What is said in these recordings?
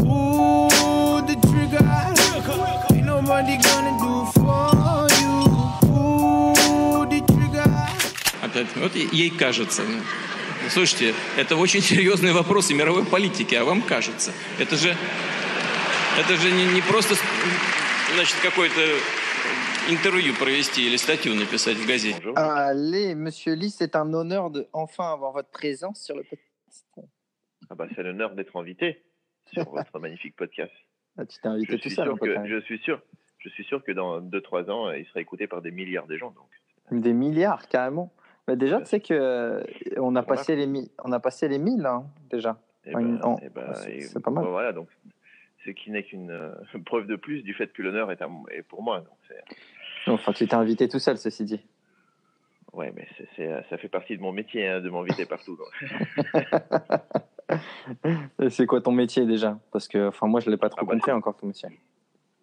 Pull the trigger. Ain't nobody gonna do for you. Pull the trigger. Опять, вот ей кажется. Слушайте, это очень серьезные вопросы мировой политики, а вам кажется. Это же, это же не, не просто значит, какое-то интервью провести или статью написать в газете. Allez, monsieur Lee, c'est un honneur de enfin avoir votre présence sur le podcast. Ah bah, c'est l'honneur d'être invité sur votre magnifique podcast. Ah, tu t'es Je invité tout suis, seul. que, même. je suis sûr, je suis sûr que dans 2-3 ans, il sera écouté par des milliards de gens. Donc, Des milliards, carrément. Mais déjà, tu sais que euh, on a passé les mi- on a passé les 1000 hein, déjà. eh ben, en- eh ben, c'est- pas mal. voilà, donc, ce qui n'est qu'une euh, preuve de plus du fait que l'honneur est, pour moi. Donc Enfin, tu t'es invité tout seul, ceci dit. ouais, mais ça fait partie de mon métier hein, de m'inviter partout. Et c'est quoi ton métier déjà? Parce que, enfin, moi, je l'ai pas trop Ah bah, compris encore ton métier.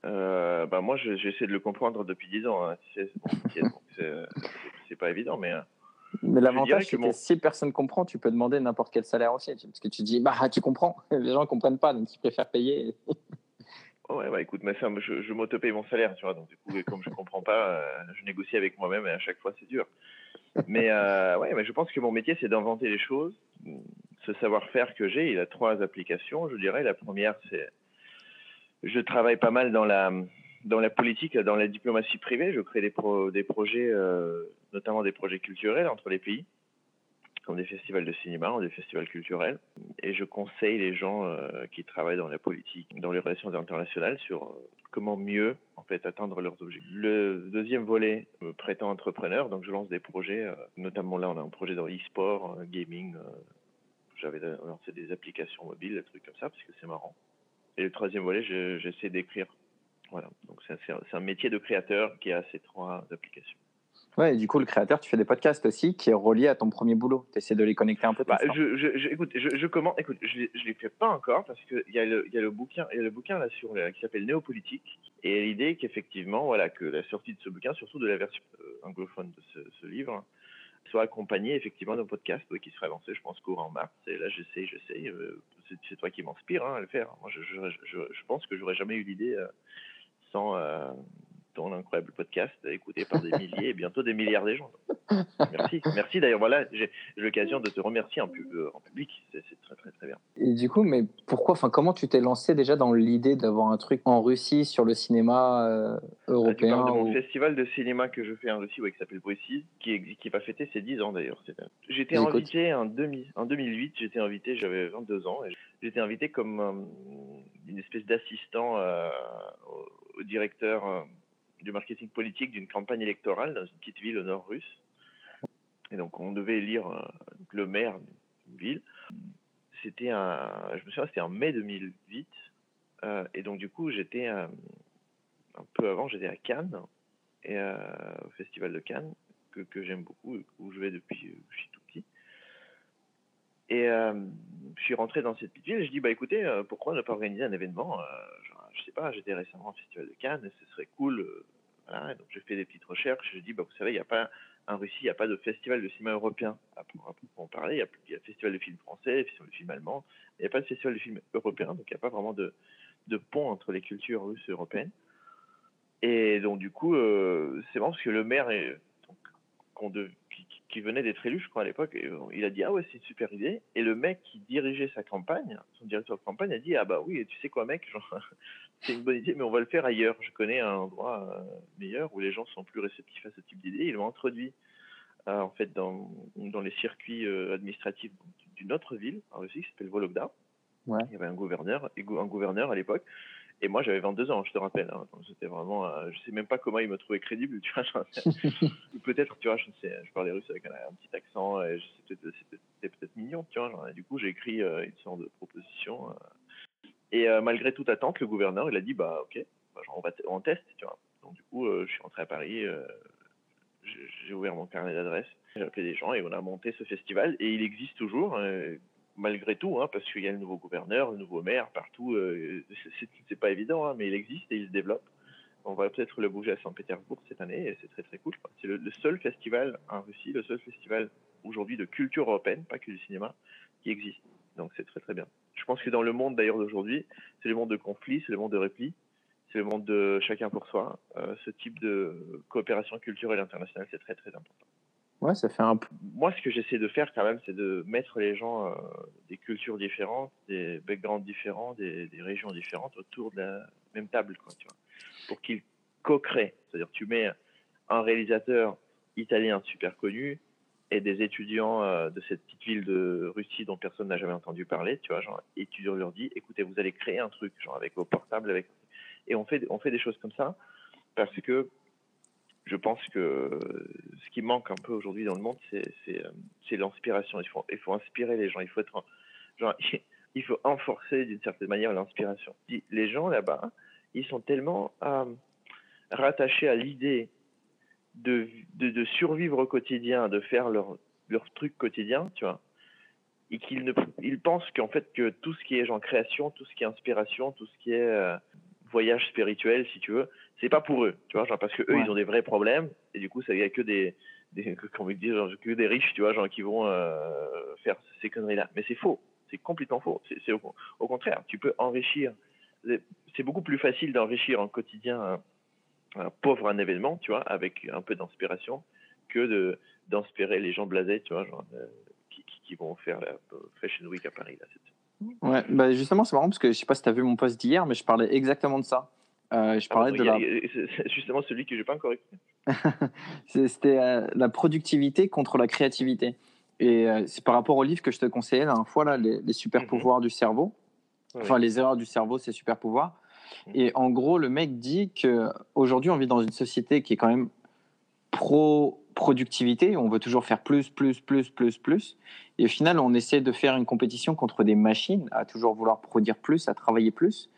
Euh, bah, moi, je- j'essaie de le comprendre depuis 10 ans. hein, c'est pas évident, mais. euh, Mais l'avantage, c'est que mon- si personne comprend, tu peux demander n'importe quel salaire aussi. Parce que tu dis, bah, tu comprends. Les gens ne comprennent pas, donc ils préfèrent payer. Ouais, bah écoute, ma femme, je, je m'autopaye mon salaire, tu vois, donc du coup, comme je comprends pas, euh, je négocie avec moi-même et à chaque fois, c'est dur. Mais euh, ouais, mais je pense que mon métier, c'est d'inventer les choses. Ce savoir-faire que j'ai, il a trois applications, je dirais. La première, c'est je travaille pas mal dans la dans la politique, dans la diplomatie privée. Je crée des pro- des projets, euh, notamment des projets culturels entre les pays, comme des festivals de cinéma ou des festivals culturels et je conseille les gens euh, qui travaillent dans la politique, dans les relations internationales, sur euh, comment mieux en fait atteindre leurs objectifs. Le deuxième volet, euh, prétend entrepreneur, donc je lance des projets, notamment là on a un projet dans e-sport, gaming. Euh, J'avais lancé des applications mobiles, des trucs comme ça parce que c'est marrant. Et le troisième volet, je- j'essaie d'écrire. Voilà, donc c'est un, métier de créateur qui a ces trois applications. Ouais, et du coup, le créateur, tu fais des podcasts aussi qui est relié à ton premier boulot. Tu essaies de les connecter un peu. Bah, ça. je, je, je- écoute, je, je commence. Écoute, je, je les fais pas encore parce que il y a le, y a le bouquin, y a le bouquin là sur le- qui s'appelle Néopolitique et l'idée qu'effectivement, voilà, que la sortie de ce bouquin, surtout de la version euh, anglophone de ce, ce livre, soit accompagnée effectivement d'un podcast qui serait lancé, je pense, courant mars. Et là, j'essaie, j'essaie. euh, c'est toi qui m'inspire hein, à le faire. Moi, je, je, je, je pense que j'aurais jamais eu l'idée euh, sans euh, ton incroyable podcast écouté par des milliers et bientôt des milliards de gens. Merci, merci. D'ailleurs, voilà, j'ai l'occasion de te remercier en, pub- euh, en public. C'est très, très, très bien. Et du coup, mais pourquoi, enfin, comment tu t'es lancé déjà dans l'idée d'avoir un truc en Russie sur le cinéma euh, Ah, tu européen de mon festival de cinéma que je fais en Russie, ouais, qui s'appelle Poésie, qui, qui va fêter ses 10 ans d'ailleurs. J'étais invité en, 2000 en 2008, j'étais invité, j'avais 22 ans, et j'étais invité comme euh, une espèce d'assistant euh, au, au directeur du marketing politique d'une campagne électorale dans une petite ville au nord russe. Et donc on devait élire euh, le maire d'une ville. C'était un, je me souviens, c'était en mai 2008. euh, et donc du coup j'étais euh, un peu avant, j'étais à Cannes, et, au Festival de Cannes, que, que j'aime beaucoup, où je vais depuis euh, je suis tout petit. Et je suis rentré dans cette petite ville et je dis, bah écoutez, pourquoi ne pas organiser un événement Je sais pas, j'étais récemment au Festival de Cannes, et ce serait cool. euh, voilà. Et donc j'ai fait des petites recherches, je dis, bah vous savez, il n'y a pas, en Russie, il n'y a pas de festival de cinéma européen à proprement parler. Il y, a, le festival de film français, le festival de film allemand, il n'y a pas de festival de film européen, donc il n'y a pas vraiment de, pont entre les cultures russes et européennes. Et donc, du coup, euh, c'est marrant parce que le maire qui, venait d'être élu, je crois, à l'époque, et, euh, il a dit Ah ouais, c'est une super idée. Et le mec qui dirigeait sa campagne, son directeur de campagne, a dit Ah bah oui, tu sais quoi, mec, c'est une bonne idée, mais on va le faire ailleurs. Je connais un endroit euh, meilleur où les gens sont plus réceptifs à ce type d'idée. Ils l'ont introduit euh, en fait dans, dans les circuits euh, administratifs d'une autre ville en Russie qui s'appelle Vologda. Ouais. Il y avait un gouverneur, un gouverneur à l'époque. Et moi, j'avais 22 ans, je te rappelle. hein. Donc, C'était vraiment, euh, je sais même pas comment il me trouvait crédible, tu vois. peut-être, tu vois, je ne sais, je parlais russe avec un, un petit accent, et peut-être- c'était peut-être mignon, tu vois. genre, et du coup, j'ai écrit une sorte de proposition. Et euh, malgré toute attente, le gouverneur, il a dit, bah ok, bah, on, teste. Donc du coup, euh, je suis rentré à Paris, euh, j'ai ouvert mon carnet d'adresses, j'ai appelé des gens et on a monté ce festival. Et il existe toujours, euh, malgré tout, hein, parce qu'il y a le nouveau gouverneur, le nouveau maire partout. euh, c'est- pas évident, hein, mais il existe et il se développe. On va peut-être le bouger à Saint-Pétersbourg cette année et c'est très très cool. C'est le seul festival en Russie, le seul festival aujourd'hui de culture européenne, pas que du cinéma, qui existe. Donc c'est très très bien. Je pense que dans le monde d'ailleurs d'aujourd'hui, c'est le monde de conflit, c'est le monde de repli, c'est le monde de chacun pour soi. Euh, ce type de coopération culturelle internationale, c'est très très important. Ouais, ça fait un. Moi, ce que j'essaie de faire quand même, c'est de mettre les gens euh, des cultures différentes, des backgrounds différents, des, des régions différentes autour de la même table, quoi, tu vois, pour qu'ils co-créent. C'est-à-dire, tu mets un réalisateur italien super connu et des étudiants euh, de cette petite ville de Russie dont personne n'a jamais entendu parler, tu vois, genre, et tu leur dis, écoutez, vous allez créer un truc, genre avec vos portables, avec, et on fait, on fait des choses comme ça parce que je pense que ce qui manque un peu aujourd'hui dans le monde, c'est, euh, l'inspiration. Il faut, il faut inspirer les gens. Il faut être, genre, il faut enforcer d'une certaine manière l'inspiration. Les gens là-bas, ils sont tellement euh, rattachés à l'idée de, de, de survivre au quotidien, de faire leur, leur truc quotidien, tu vois, et qu'ils ne, ils pensent qu'en fait que tout ce qui est genre création, tout ce qui est inspiration, tout ce qui est euh, voyage spirituel, si tu veux, c'est pas pour eux, tu vois, genre parce que eux Ouais. ils ont des vrais problèmes et du coup ça y a que des, des comment dire, genre, que des riches, tu vois, genre qui vont euh, faire ces conneries là. Mais c'est faux, c'est complètement faux. C'est, au, au contraire, tu peux enrichir. C'est beaucoup plus facile d'enrichir en quotidien un pauvre un événement, tu vois, avec un peu d'inspiration, que d'inspirer les gens blasés, tu vois, genre euh, qui, vont faire la Fashion Week à Paris là. Ouais, bah justement, c'est marrant parce que je sais pas si tu as vu mon post d'hier, mais je parlais exactement de ça. Euh, je Ah, parlais bon, de a- la. justement celui que j'ai pas encore écouté. C'était euh, la productivité contre la créativité. Et euh, c'est par rapport au livre que je te conseillais la dernière fois, là, les, les super Mhm. pouvoirs du cerveau. Enfin, les erreurs du cerveau, c'est super pouvoir. Et en gros, le mec dit que aujourd'hui, on vit dans une société qui est quand même pro productivité. On veut toujours faire plus, plus, plus, plus, plus. Et au final, on essaie de faire une compétition contre des machines à toujours vouloir produire plus, à travailler plus.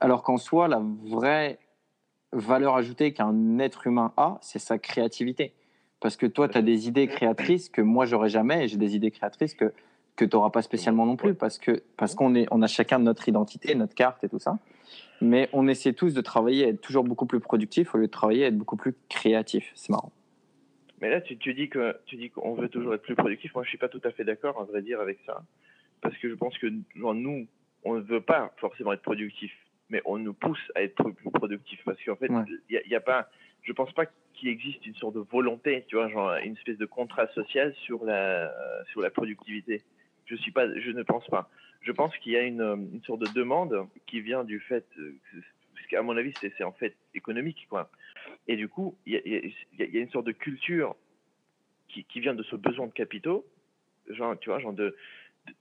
Alors qu'en soi, la vraie valeur ajoutée qu'un être humain a, c'est sa créativité. Parce que toi, tu as des idées créatrices que moi, j'aurais jamais, et j'ai des idées créatrices que, que tu n'auras pas spécialement non plus, parce que parce qu'on on a chacun notre identité, notre carte et tout ça. Mais on essaie tous de travailler à être toujours beaucoup plus productif au lieu de travailler à être beaucoup plus créatif. C'est marrant. Mais là, tu, tu dis que tu dis qu'on veut toujours être plus productif. Moi, je suis pas tout à fait d'accord, à vrai dire, avec ça, parce que je pense que genre, nous, on ne veut pas forcément être productif, mais on nous pousse à être plus productif, parce qu'en fait, il Ouais. a, y a pas, je pense pas qu'il existe une sorte de volonté, tu vois, genre une espèce de contrat social sur la sur la productivité. Je suis pas, je ne pense pas. Je pense qu'il y a une, une sorte de demande qui vient du fait, euh, parce qu'à mon avis, c'est en fait économique, quoi. Et du coup, il y a, y y une sorte de culture qui, qui vient de ce besoin de capitaux, genre, tu vois, genre de,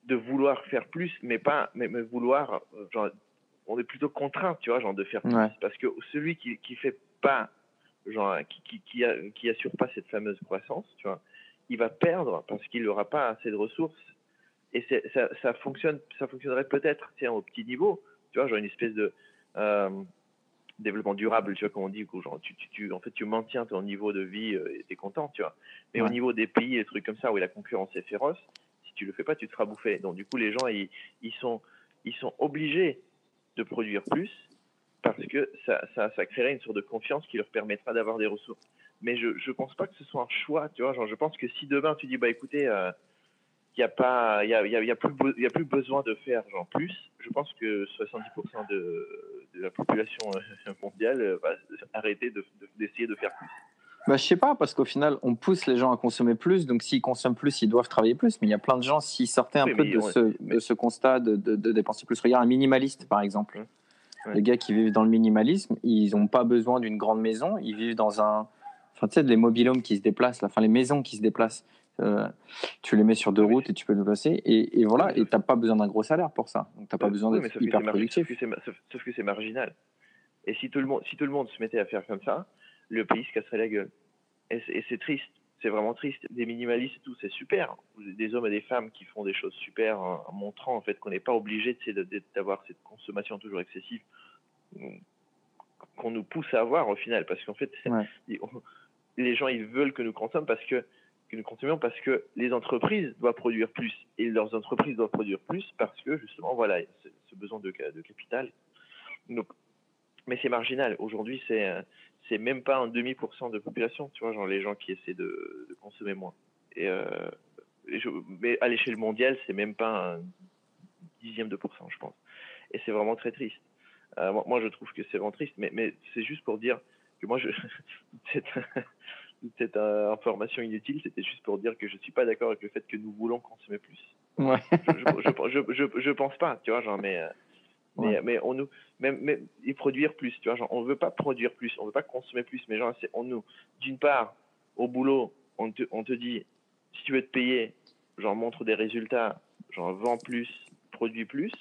de vouloir faire plus, mais pas, mais, mais vouloir, euh, genre, on est plutôt contraint, tu vois, genre de faire plus, Ouais. parce que celui qui, qui fait pas, genre, qui, qui, qui, a, qui assure pas cette fameuse croissance, tu vois, il va perdre parce qu'il n'aura pas assez de ressources. Et ça, ça fonctionne, ça fonctionnerait peut-être, au petit niveau, tu vois, genre une espèce de euh, développement durable, tu vois, comme on dit, où genre, tu, tu, tu- en fait, tu maintiens ton niveau de vie euh, et t'es content, tu vois. Mais au niveau des pays, des trucs comme ça, où la concurrence est féroce, si tu le fais pas, tu te feras bouffer. Donc, du coup, les gens, ils, ils sont, ils sont obligés de produire plus parce que ça, ça, ça créerait une sorte de confiance qui leur permettra d'avoir des ressources. Mais je, je pense pas que ce soit un choix, tu vois. Genre, je pense que si demain tu dis, bah écoutez, euh, il y a pas, il y a, y a, il y a plus, il y a plus besoin de faire genre plus. Je pense que 70% de, de la population euh, mondiale euh, va arrêter de- de- d'essayer de, faire plus. Bah, je sais pas, parce qu'au final, on pousse les gens à consommer plus. Donc, s'ils consomment plus, ils doivent travailler plus. Mais il y a plein de gens, s'ils sortaient un Oui, peu de, ce, mais- de ce constat de, dépenser plus. Regarde, un minimaliste, par exemple. Hum. Ouais. Les gars qui vivent dans le minimalisme, ils n'ont pas besoin d'une grande maison. Ils vivent dans un. Enfin, tu sais, les mobilhomes qui se déplacent, là. enfin, les maisons qui se déplacent. Euh, tu les mets sur deux Oui. routes et tu peux te déplacer. Et, et voilà, et n'as pas besoin d'un gros salaire pour ça. Donc, tu n'as pas besoin Oui, mais d'être hyper productif. Sauf que c'est marginal. Et si tout, le monde, si tout le monde se mettait à faire comme ça, le pays se casserait la gueule. Et c'est- et c'est triste. c'est vraiment triste. Des minimalistes et tout, c'est super. Des hommes et des femmes qui font des choses super en, en montrant en fait qu'on n'est pas obligé d'avoir cette consommation toujours excessive qu'on nous pousse à avoir au final. Parce qu'en fait, Ouais. les gens ils veulent que nous consommions parce que nous consommions parce que les entreprises doivent produire plus et leurs entreprises doivent produire plus parce que justement voilà ce, besoin de, ca- de capital. Mais c'est marginal. Aujourd'hui, c'est c'est même pas un demi pour cent de population, tu vois, genre les gens qui essaient de, consommer moins. Et, euh, et je- mais à l'échelle mondiale, c'est même pas un dixième de pour cent, je pense. Et c'est vraiment très triste. Euh, moi, moi, je trouve que c'est vraiment triste, mais, mais c'est juste pour dire que moi, je, cette, cette euh, information inutile, c'était juste pour dire que je suis pas d'accord avec le fait que nous voulons consommer plus. Ouais. Je, je, je, je, je pense pas, tu vois, genre, mais, euh, mais, Ouais. mais on nous, même, même, et produire plus, tu vois, genre, on veut pas produire plus, on veut pas consommer plus, mais genre, c'est, on nous, d'une part, au boulot, on te, on te dit, si tu veux te payer, genre, montre des résultats, genre, vends plus, produis plus,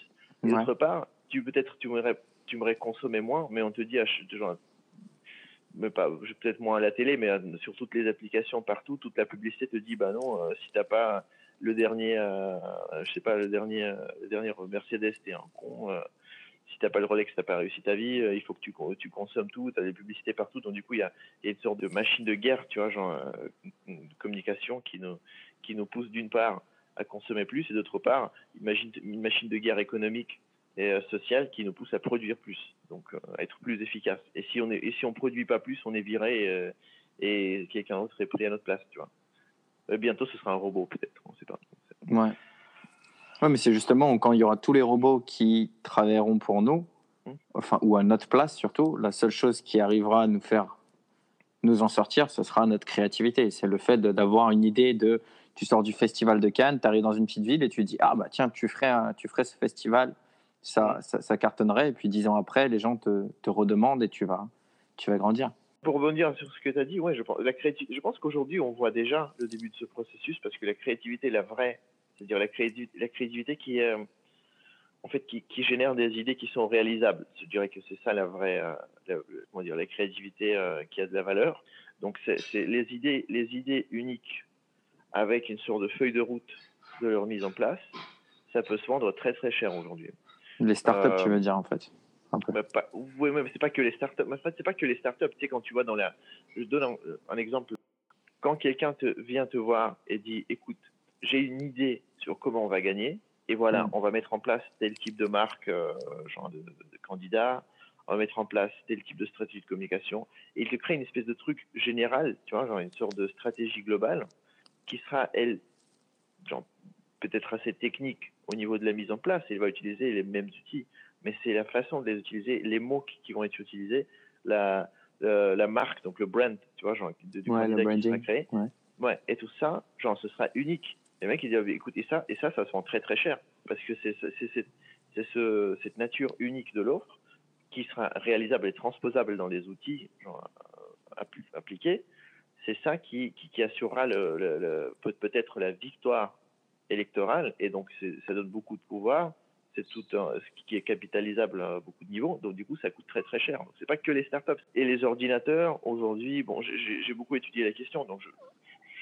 et Ouais. d'autre part, tu peut-être, tu voudrais, tu voudrais consommer moins, mais on te dit, genre, mais pas, peut-être moins à la télé, mais euh, sur toutes les applications partout, toute la publicité te dit, bah non, euh, si t'as pas le dernier, euh, je sais pas, le dernier, euh, le dernier Mercedes, t'es un con. euh, si t'as pas le Rolex, t'as pas réussi ta vie. il faut que tu, con- tu consommes tout. T'as des publicités partout. Donc du coup, il y a, une sorte de machine de guerre, tu vois, genre une communication qui nous, qui nous pousse d'une part à consommer plus et d'autre part, imagine une machine de guerre économique et euh, sociale qui nous pousse à produire plus, donc euh, à être plus efficace. Et si on est, et si on produit pas plus, on est viré euh, et quelqu'un d'autre est pris à notre place, tu vois. Bientôt, ce sera un robot, peut-être. On sait pas. Ouais. Ouais, mais c'est justement quand il y aura tous les robots qui travailleront pour nous, Mm. enfin, ou à notre place surtout, la seule chose qui arrivera à nous faire nous en sortir, ce sera notre créativité. C'est le fait d'avoir une idée de. Tu sors du festival de Cannes, tu arrives dans une petite ville et tu dis Ah, bah tiens, tu ferais, un- tu ferais ce festival, ça, ça, ça cartonnerait. Et puis dix ans après, les gens te, redemandent et tu vas, tu vas grandir. Pour rebondir sur ce que tu as dit, ouais, je pense, qu'aujourd'hui, on voit déjà le début de ce processus parce que la créativité, la vraie, c'est-à-dire la, créati- la créativité qui, en fait, qui, génère des idées qui sont réalisables. Je dirais que c'est ça la vraie, euh, comment dire, la créativité euh, qui a de la valeur. Donc, c'est les idées, les idées uniques avec une sorte de feuille de route de leur mise en place. Ça peut se vendre très très cher aujourd'hui. Les startups, Euh, tu veux dire, en fait. Bah, pas, oui, mais c'est pas que les startups. En fait, c'est pas que les startups. Tu sais, quand tu vois dans la, je donne un, un exemple. Quand quelqu'un te vient te voir et dit, écoute, j'ai une idée sur comment on va gagner, et voilà, Mm. on va mettre en place tel type de marque, euh, genre de, de, de candidat, on va mettre en place tel type de stratégie de communication, et il te crée une espèce de truc général, tu vois, genre une sorte de stratégie globale, qui sera elle, genre peut-être assez technique au niveau de la mise en place, il va utiliser les mêmes outils mais c'est la façon de les utiliser, les mots qui, qui vont être utilisés, la, euh, la marque, donc le brand, tu vois, genre, de- du Ouais, le qui sera créé. ouais. Ouais, et tout ça, genre, ce sera unique. Les mecs, ils disent, ah, écoute, et ça, et ça, ça se vend très très cher, parce que c'est c'est- c'est- c'est- c'est ce, cette nature unique de l'offre qui sera réalisable et transposable dans les outils genre, euh, appli- appliqués. C'est ça qui, qui, qui assurera le, le- le- peut- peut-être la victoire électorale, et donc ça donne beaucoup de pouvoir c'est tout ce qui est capitalisable à beaucoup de niveaux. Donc du coup, ça coûte très très cher. C'est pas que les startups et les ordinateurs. Aujourd'hui, bon, j'ai- beaucoup étudié la question, donc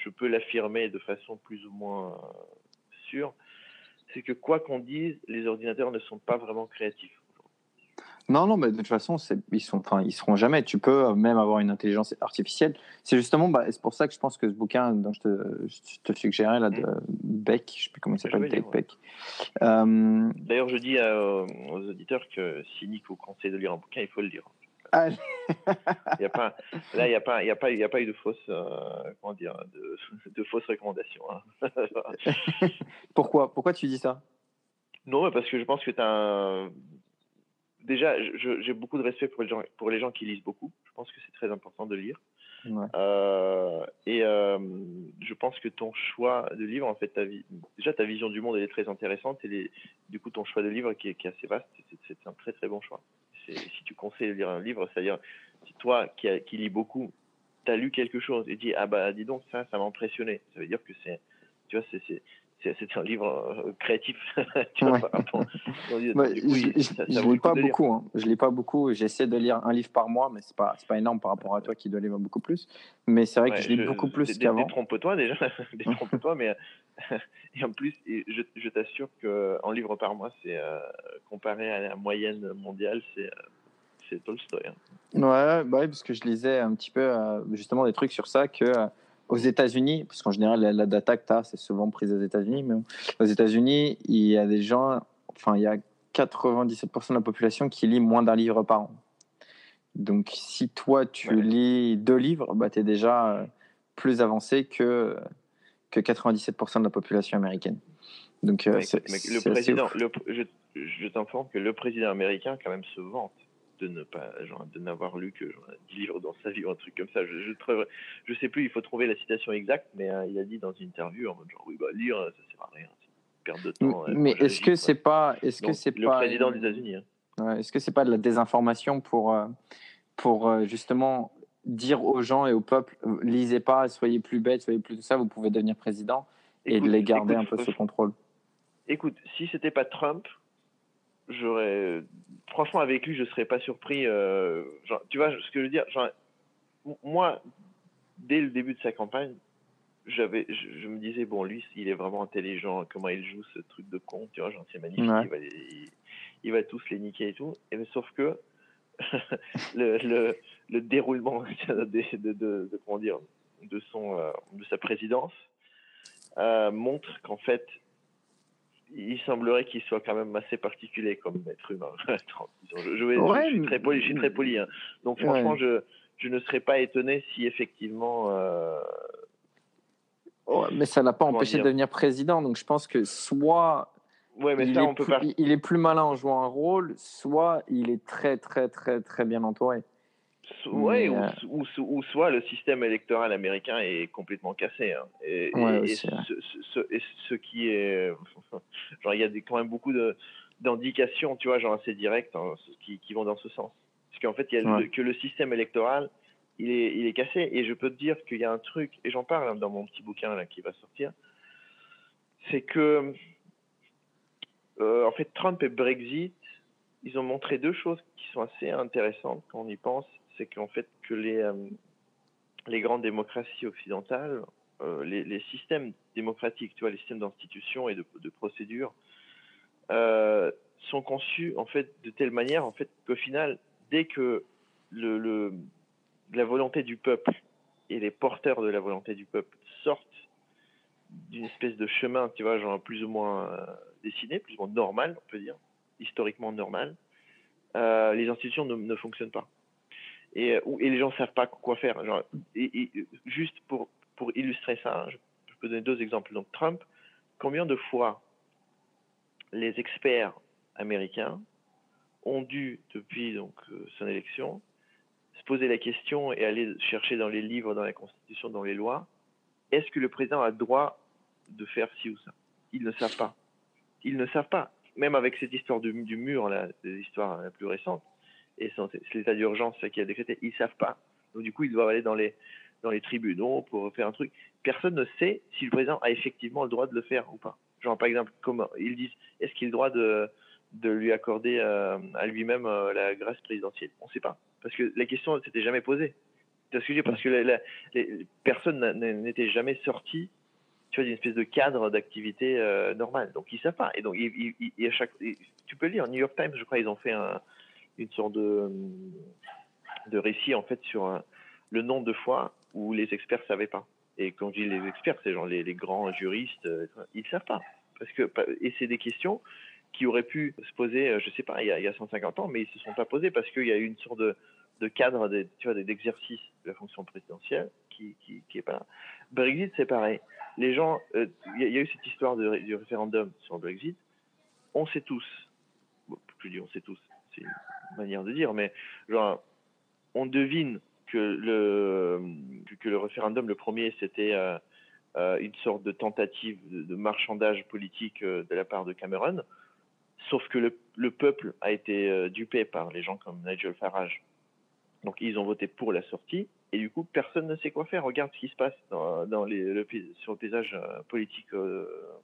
je, peux l'affirmer de façon plus ou moins sûre. C'est que quoi qu'on dise, les ordinateurs ne sont pas vraiment créatifs. Non, non, mais de toute façon, ils sont, enfin, ils seront jamais. Tu peux euh, même avoir une intelligence artificielle. C'est justement, bah, c'est pour ça que je pense que ce bouquin dont je te, je te suggérais là de Beck, je sais plus comment il s'appelle, Dave ouais. Beck. Euh, D'ailleurs, je dis à- aux auditeurs que si Nick vous conseille de lire un bouquin, il faut le lire. Il y a pas, là, il n'y a pas, il y a pas, il y a pas eu de fausses, euh, comment dire, de, de fausses recommandations. hein. pourquoi, pourquoi tu dis ça? Non, parce que je pense que tu as un... Déjà, j'ai beaucoup de respect pour les, gens, pour les gens qui lisent beaucoup. Je pense que c'est très important de lire. Ouais. Euh, et euh, je pense que ton choix de livre, en fait, ta vie, déjà ta vision du monde, elle est très intéressante. Et les- du coup, ton choix de livre, qui est, qui est assez vaste, c'est- un très très bon choix. Si tu conseilles de lire un livre, c'est-à-dire, si toi qui, a- qui lis beaucoup, tu as lu quelque chose et dis, ah bah dis donc, ça, ça m'a impressionné. Ça veut dire que c'est, tu vois, c'est- c'est un livre euh, créatif. tu vois, Ouais. par rapport- du Bah, je ça- je lis pas beaucoup. Hein. Je lis pas beaucoup. J'essaie de lire un livre par mois, mais c'est pas pas énorme par rapport à toi qui dois lire beaucoup plus. Mais c'est vrai Ouais, que je lis je- beaucoup plus qu'avant. Détrompe-toi déjà, détrompe-toi, mais et en plus, et je, je t'assure qu'en livre par mois, c'est euh, comparé à la moyenne mondiale, c'est euh, c'est Tolstoy. hein. Ouais, bah ouais, parce que je lisais un petit peu euh, justement des trucs sur ça que euh, aux États-Unis, parce qu'en général la, la data que tu as, c'est souvent prise aux États-Unis, mais aux États-Unis, il y a des gens, enfin il y a 97% de la population qui lit moins d'un livre par an. Donc si toi tu Ouais. lis deux livres, bah, tu es déjà euh, plus avancé que, que 97% de la population américaine. Donc euh, le président, le je, je t'informe que le président américain quand même se vante de ne pas, genre, de n'avoir lu que genre, 10 livres dans sa vie ou un truc comme ça. Je, je, trouve- je sais plus, il faut trouver la citation exacte, mais euh, il a dit dans une interview en mode genre oui bah lire ça sert à rien, c'est une perte de temps. euh, Mais est-ce que c'est pas, est-ce que c'est le pas président des États-Unis hein. Ouais, Est-ce que c'est pas de la désinformation pour, euh, pour euh, justement dire aux gens et au peuple, lisez pas, soyez plus bêtes, soyez plus tout ça, vous pouvez devenir président et de les garder écoute, un peu sous contrôle. Écoute, si c'était pas Trump, j'aurais. Franchement, avec lui, je serais pas surpris. euh, genre, tu vois ce que je veux dire genre, Moi, dès le début de sa campagne, j'avais, je, je me disais, bon, lui, il est vraiment intelligent, comment il joue ce truc de con, tu vois, genre, c'est magnifique, Ouais. il, va il, il va tous les niquer et tout. Et, mais sauf que le, le, le déroulement de, de, de, de- comment dire, de, son, euh, de sa présidence euh, montre qu'en fait, il semblerait qu'il soit quand même assez particulier comme être humain. je, je vais- Ouais, je suis très poli, je suis très poli. hein. Donc franchement, Ouais. je, je ne serais pas étonné si effectivement. euh, Ouais, mais ça l'a pas empêché dire de devenir président, donc je pense que soit mais il, ça, est on peut plus, pas. il est plus malin en jouant un rôle, soit il est très très très très bien entouré. Ouais, ou, euh, ou, ou soit le système électoral américain est complètement cassé. hein. Et, Ouais, et- ce, ce- et ce qui est. Genre, il y a des, quand même beaucoup d'indications, tu vois, genre assez directes, hein, qui, qui vont dans ce sens. Parce qu'en fait, il y a Ouais. le- que le système électoral, il est, il est cassé. Et je peux te dire qu'il y a un truc, et j'en parle hein, dans mon petit bouquin là, qui va sortir, c'est que, euh, en fait, Trump et Brexit, ils ont montré deux choses qui sont assez intéressantes quand on y pense. C'est qu'en fait, que les, euh, grandes démocraties occidentales, euh, les, systèmes démocratiques, les systèmes d'institutions et de, procédures, euh, sont conçus en fait de telle manière en fait qu'au final, dès que le, la volonté du peuple et les porteurs de la volonté du peuple sortent d'une espèce de chemin, tu vois, genre plus ou moins dessiné, plus ou moins normal, on peut dire, historiquement normal, les institutions ne, ne fonctionnent pas. Et, euh, et les gens savent pas quoi faire. Juste pour, pour illustrer ça, hein, je, peux donner deux exemples. Donc Trump, combien de fois les experts américains ont dû, depuis donc euh, son élection, se poser la question et aller chercher dans les livres, dans la Constitution, dans les lois, est-ce que le président a droit de faire ci ou ça? Ils ne savent pas. Ils ne savent pas. Même avec cette histoire du, mur, histoires la plus récentes, et c'est l'état d'urgence qui a décrété, ils savent pas. Donc du coup, ils doivent aller dans les dans tribunaux pour faire un truc. Personne ne sait si le président a effectivement le droit de le faire ou pas. Genre par exemple, ils disent, est-ce qu'il a le droit de lui accorder euh, à lui-même euh, la grâce présidentielle? On ne sait pas, parce que la question ne s'était jamais posée. Tu vois ce que Parce que personne n'était jamais sorti d'une espèce de cadre d'activité euh, normale. Donc ils savent pas. Et donc à chaque, tu peux lire New York Times, je crois, ils ont fait un, une sorte de de récit en fait sur un- le nombre de fois où les experts savaient pas. Et quand je dis les experts, c'est genre les, grands juristes, euh, ils savent pas. Parce que et c'est des questions qui auraient pu se poser, euh, je sais pas, il y a, il y a 150 ans, mais ils se sont pas posées parce qu'il y a eu une sorte de, de cadre, d'exercice de la fonction présidentielle qui, qui, pas là. Brexit, c'est pareil. Les gens, euh, il y, a- eu cette histoire du référendum sur le Brexit. On sait tous, bon, je dis on sait tous, c'est une manière de dire, mais genre, on devine que le, que le référendum, le premier, c'était euh, euh, une sorte de tentative de, marchandage politique euh, de la part de Cameron, sauf que le, le peuple a été dupé par les gens comme Nigel Farage Donc ils ont voté pour la sortie et du coup personne ne sait quoi faire. Regarde ce qui se passe dans, dans le, sur le paysage politique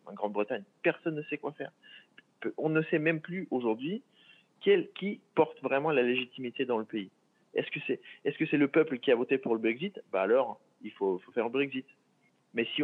en Grande-Bretagne. Personne ne sait quoi faire. On ne sait même plus aujourd'hui qui porte vraiment la légitimité dans le pays. Est-ce que c'est le peuple qui a voté pour le Brexit? Bah alors il faut, faire un Brexit. Mais si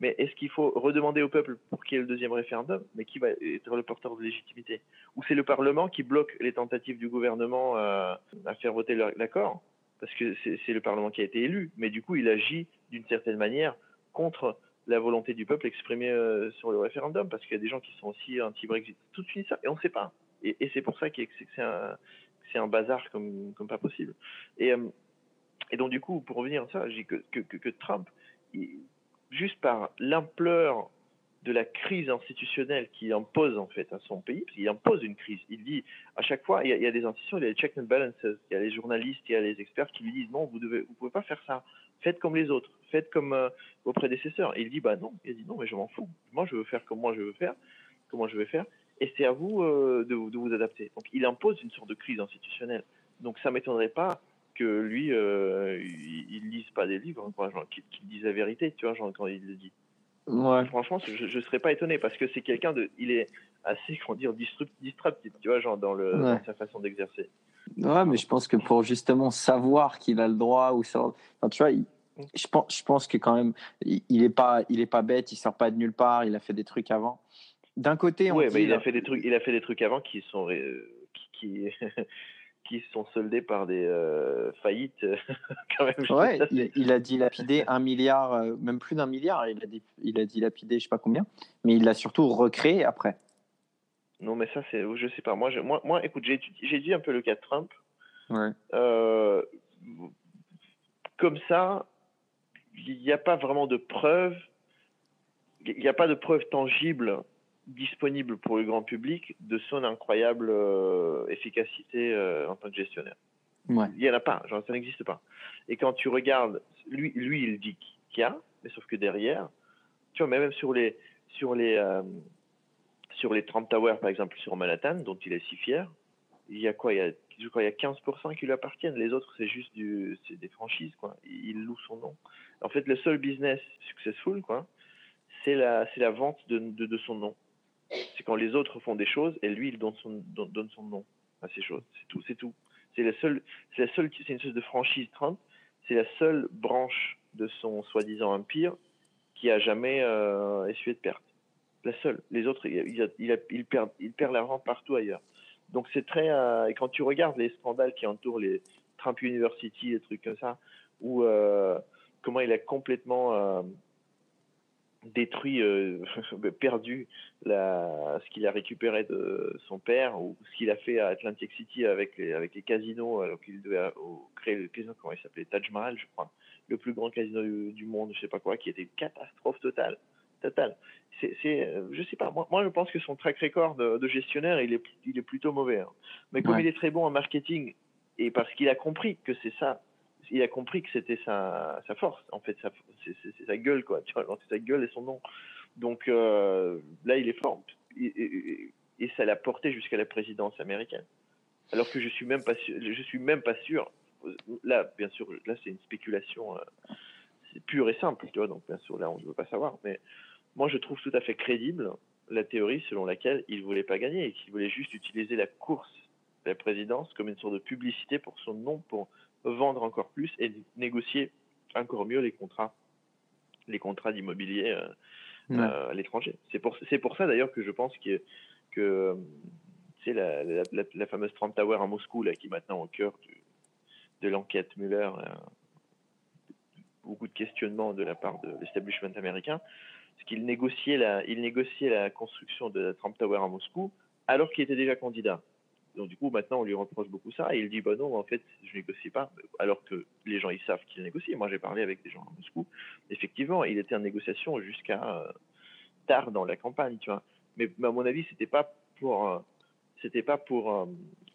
mais est-ce qu'il faut redemander au peuple pour qu'il y ait le deuxième référendum? Mais qui va être le porteur de légitimité? Ou c'est le Parlement qui bloque les tentatives du gouvernement euh, à faire voter l'accord Parce que c'est c'est le Parlement qui a été élu, mais du coup il agit d'une certaine manière contre la volonté du peuple exprimée euh, sur le référendum, parce qu'il y a des gens qui sont aussi anti-Brexit. Tout de suite ça, et on ne sait pas. Et, c'est pour ça que c'est un, bazar comme, pas possible. Et, euh, et donc du coup, pour revenir à ça, dis que, que, Trump, juste par l'ampleur de la crise institutionnelle qu'il impose en fait à son pays, parce qu'il impose une crise. Il dit à chaque fois, il y a, des institutions, il y a les checks and balances, il y a les journalistes, il y a les experts qui lui disent non, vous devez, vous pouvez pas faire ça. Faites comme les autres, faites comme euh, vos prédécesseurs. Et il dit bah non, il dit non, mais je m'en fous. Moi, je veux faire comme moi je veux faire, comment je veux faire, et c'est à vous euh, de, vous- de vous adapter. Donc, il impose une sorte de crise institutionnelle. Donc, ça m'étonnerait pas que lui, euh, il, il lise pas des livres, quoi, genre, qu'il qu'il dise la vérité, tu vois, genre, quand il le dit. Ouais. Franchement, je ne serais pas étonné parce que c'est quelqu'un de, il est assez, comment dire, disrupt- disruptif, tu vois, genre dans, le, Ouais. dans sa façon d'exercer. Ouais, mais je pense que pour justement savoir qu'il a le droit ou ça, enfin, tu vois, il- je pense, je pense que quand même, il, il est pas, il est pas bête, il sort pas de nulle part, il a fait des trucs avant. D'un côté, on Ouais, dit, mais il a fait des trucs, il a fait des trucs avant qui sont, qui, qui, qui sont soldés par des euh, faillites, quand même. Ouais, Ça, c'est- il, il a dilapidé un milliard, euh, même plus d'un milliard, il a, dit- il a dilapidé je sais pas combien, mais il l'a surtout recréé après. Non, mais ça, c'est, je sais pas. Moi, je- moi, moi écoute, j'ai étudié, dit un peu le cas de Trump. Ouais. Euh, comme ça, il n'y a pas vraiment de preuves, il n'y a pas de preuves tangibles disponibles pour le grand public de son incroyable euh, efficacité euh, en tant que gestionnaire. Ouais. Il n'y en a pas, genre, ça n'existe pas. Et quand tu regardes, lui, lui il dit qu'il y a, mais sauf que derrière, tu vois, mais même sur les, sur les, euh, sur les Trump Towers, par exemple, sur Manhattan, dont il est si fier, il y a quoi il y a, Je crois qu'il y a 15% qui lui appartiennent. Les autres, c'est juste du, c'est des franchises, quoi. Il, il loue son nom. En fait, le seul business successful, quoi, c'est la, c'est la vente de, de, de son nom. C'est quand les autres font des choses et lui, il donne son, donne, son nom à ces choses. C'est tout, c'est tout. C'est la seule, c'est la seule, une sorte de franchise Trump. C'est la seule branche de son soi-disant empire qui a jamais euh, essuyé de perte. La seule. Les autres, il, il, il, il perd, il perd l'argent partout ailleurs. Donc c'est très. Euh, et quand tu regardes les scandales qui entourent les Trump University, des trucs comme ça, où euh, comment il a complètement détruit, euh, perdu la, ce qu'il a récupéré de son père ou ce qu'il a fait à Atlantic City avec les, avec les casinos, alors qu'il devait au, créer le casino, comment il s'appelait Taj Mahal, je crois, le plus grand casino du, du, monde, je sais pas quoi, qui était une catastrophe totale. Totale. C'est, c'est, je sais pas, moi, moi je pense que son track record de, de gestionnaire, il est, il est plutôt mauvais. Hein. Mais comme ouais. il est très bon en marketing et parce qu'il a compris que c'est ça, il a compris que c'était sa, force, en fait, c'est, sa gueule, quoi. Tu vois, c'est sa gueule et son nom. Donc euh, là, il est fort. Et, ça l'a porté jusqu'à la présidence américaine. Alors que je suis même pas sûr, je suis même pas sûr. Là, bien sûr, là, c'est une spéculation, euh, pure et simple, tu vois. Donc, bien sûr, là, on ne veut pas savoir. Mais moi, je trouve tout à fait crédible la théorie selon laquelle il voulait pas gagner et qu'il voulait juste utiliser la course de la présidence comme une sorte de publicité pour son nom, pour vendre encore plus et négocier encore mieux les contrats, les contrats d'immobilier euh, ouais. euh, à l'étranger. C'est pour, c'est pour ça d'ailleurs que je pense que, que c'est la, la, la, la, fameuse Trump Tower à Moscou là, qui est maintenant au cœur du, de l'enquête Mueller, euh, beaucoup de questionnements de la part de l'establishment américain, parce qu'il négociait la, il négociait la construction de la Trump Tower à Moscou alors qu'il était déjà candidat. Donc du coup, maintenant, on lui reproche beaucoup ça. Et il dit, bah non, en fait, je négocie pas. Alors que les gens, ils savent qu'il négocie. Moi, j'ai parlé avec des gens à Moscou. Effectivement, il était en négociation jusqu'à euh, tard dans la campagne, tu vois. Mais, à mon avis, c'était pas pour, euh, c'était pas pour, euh,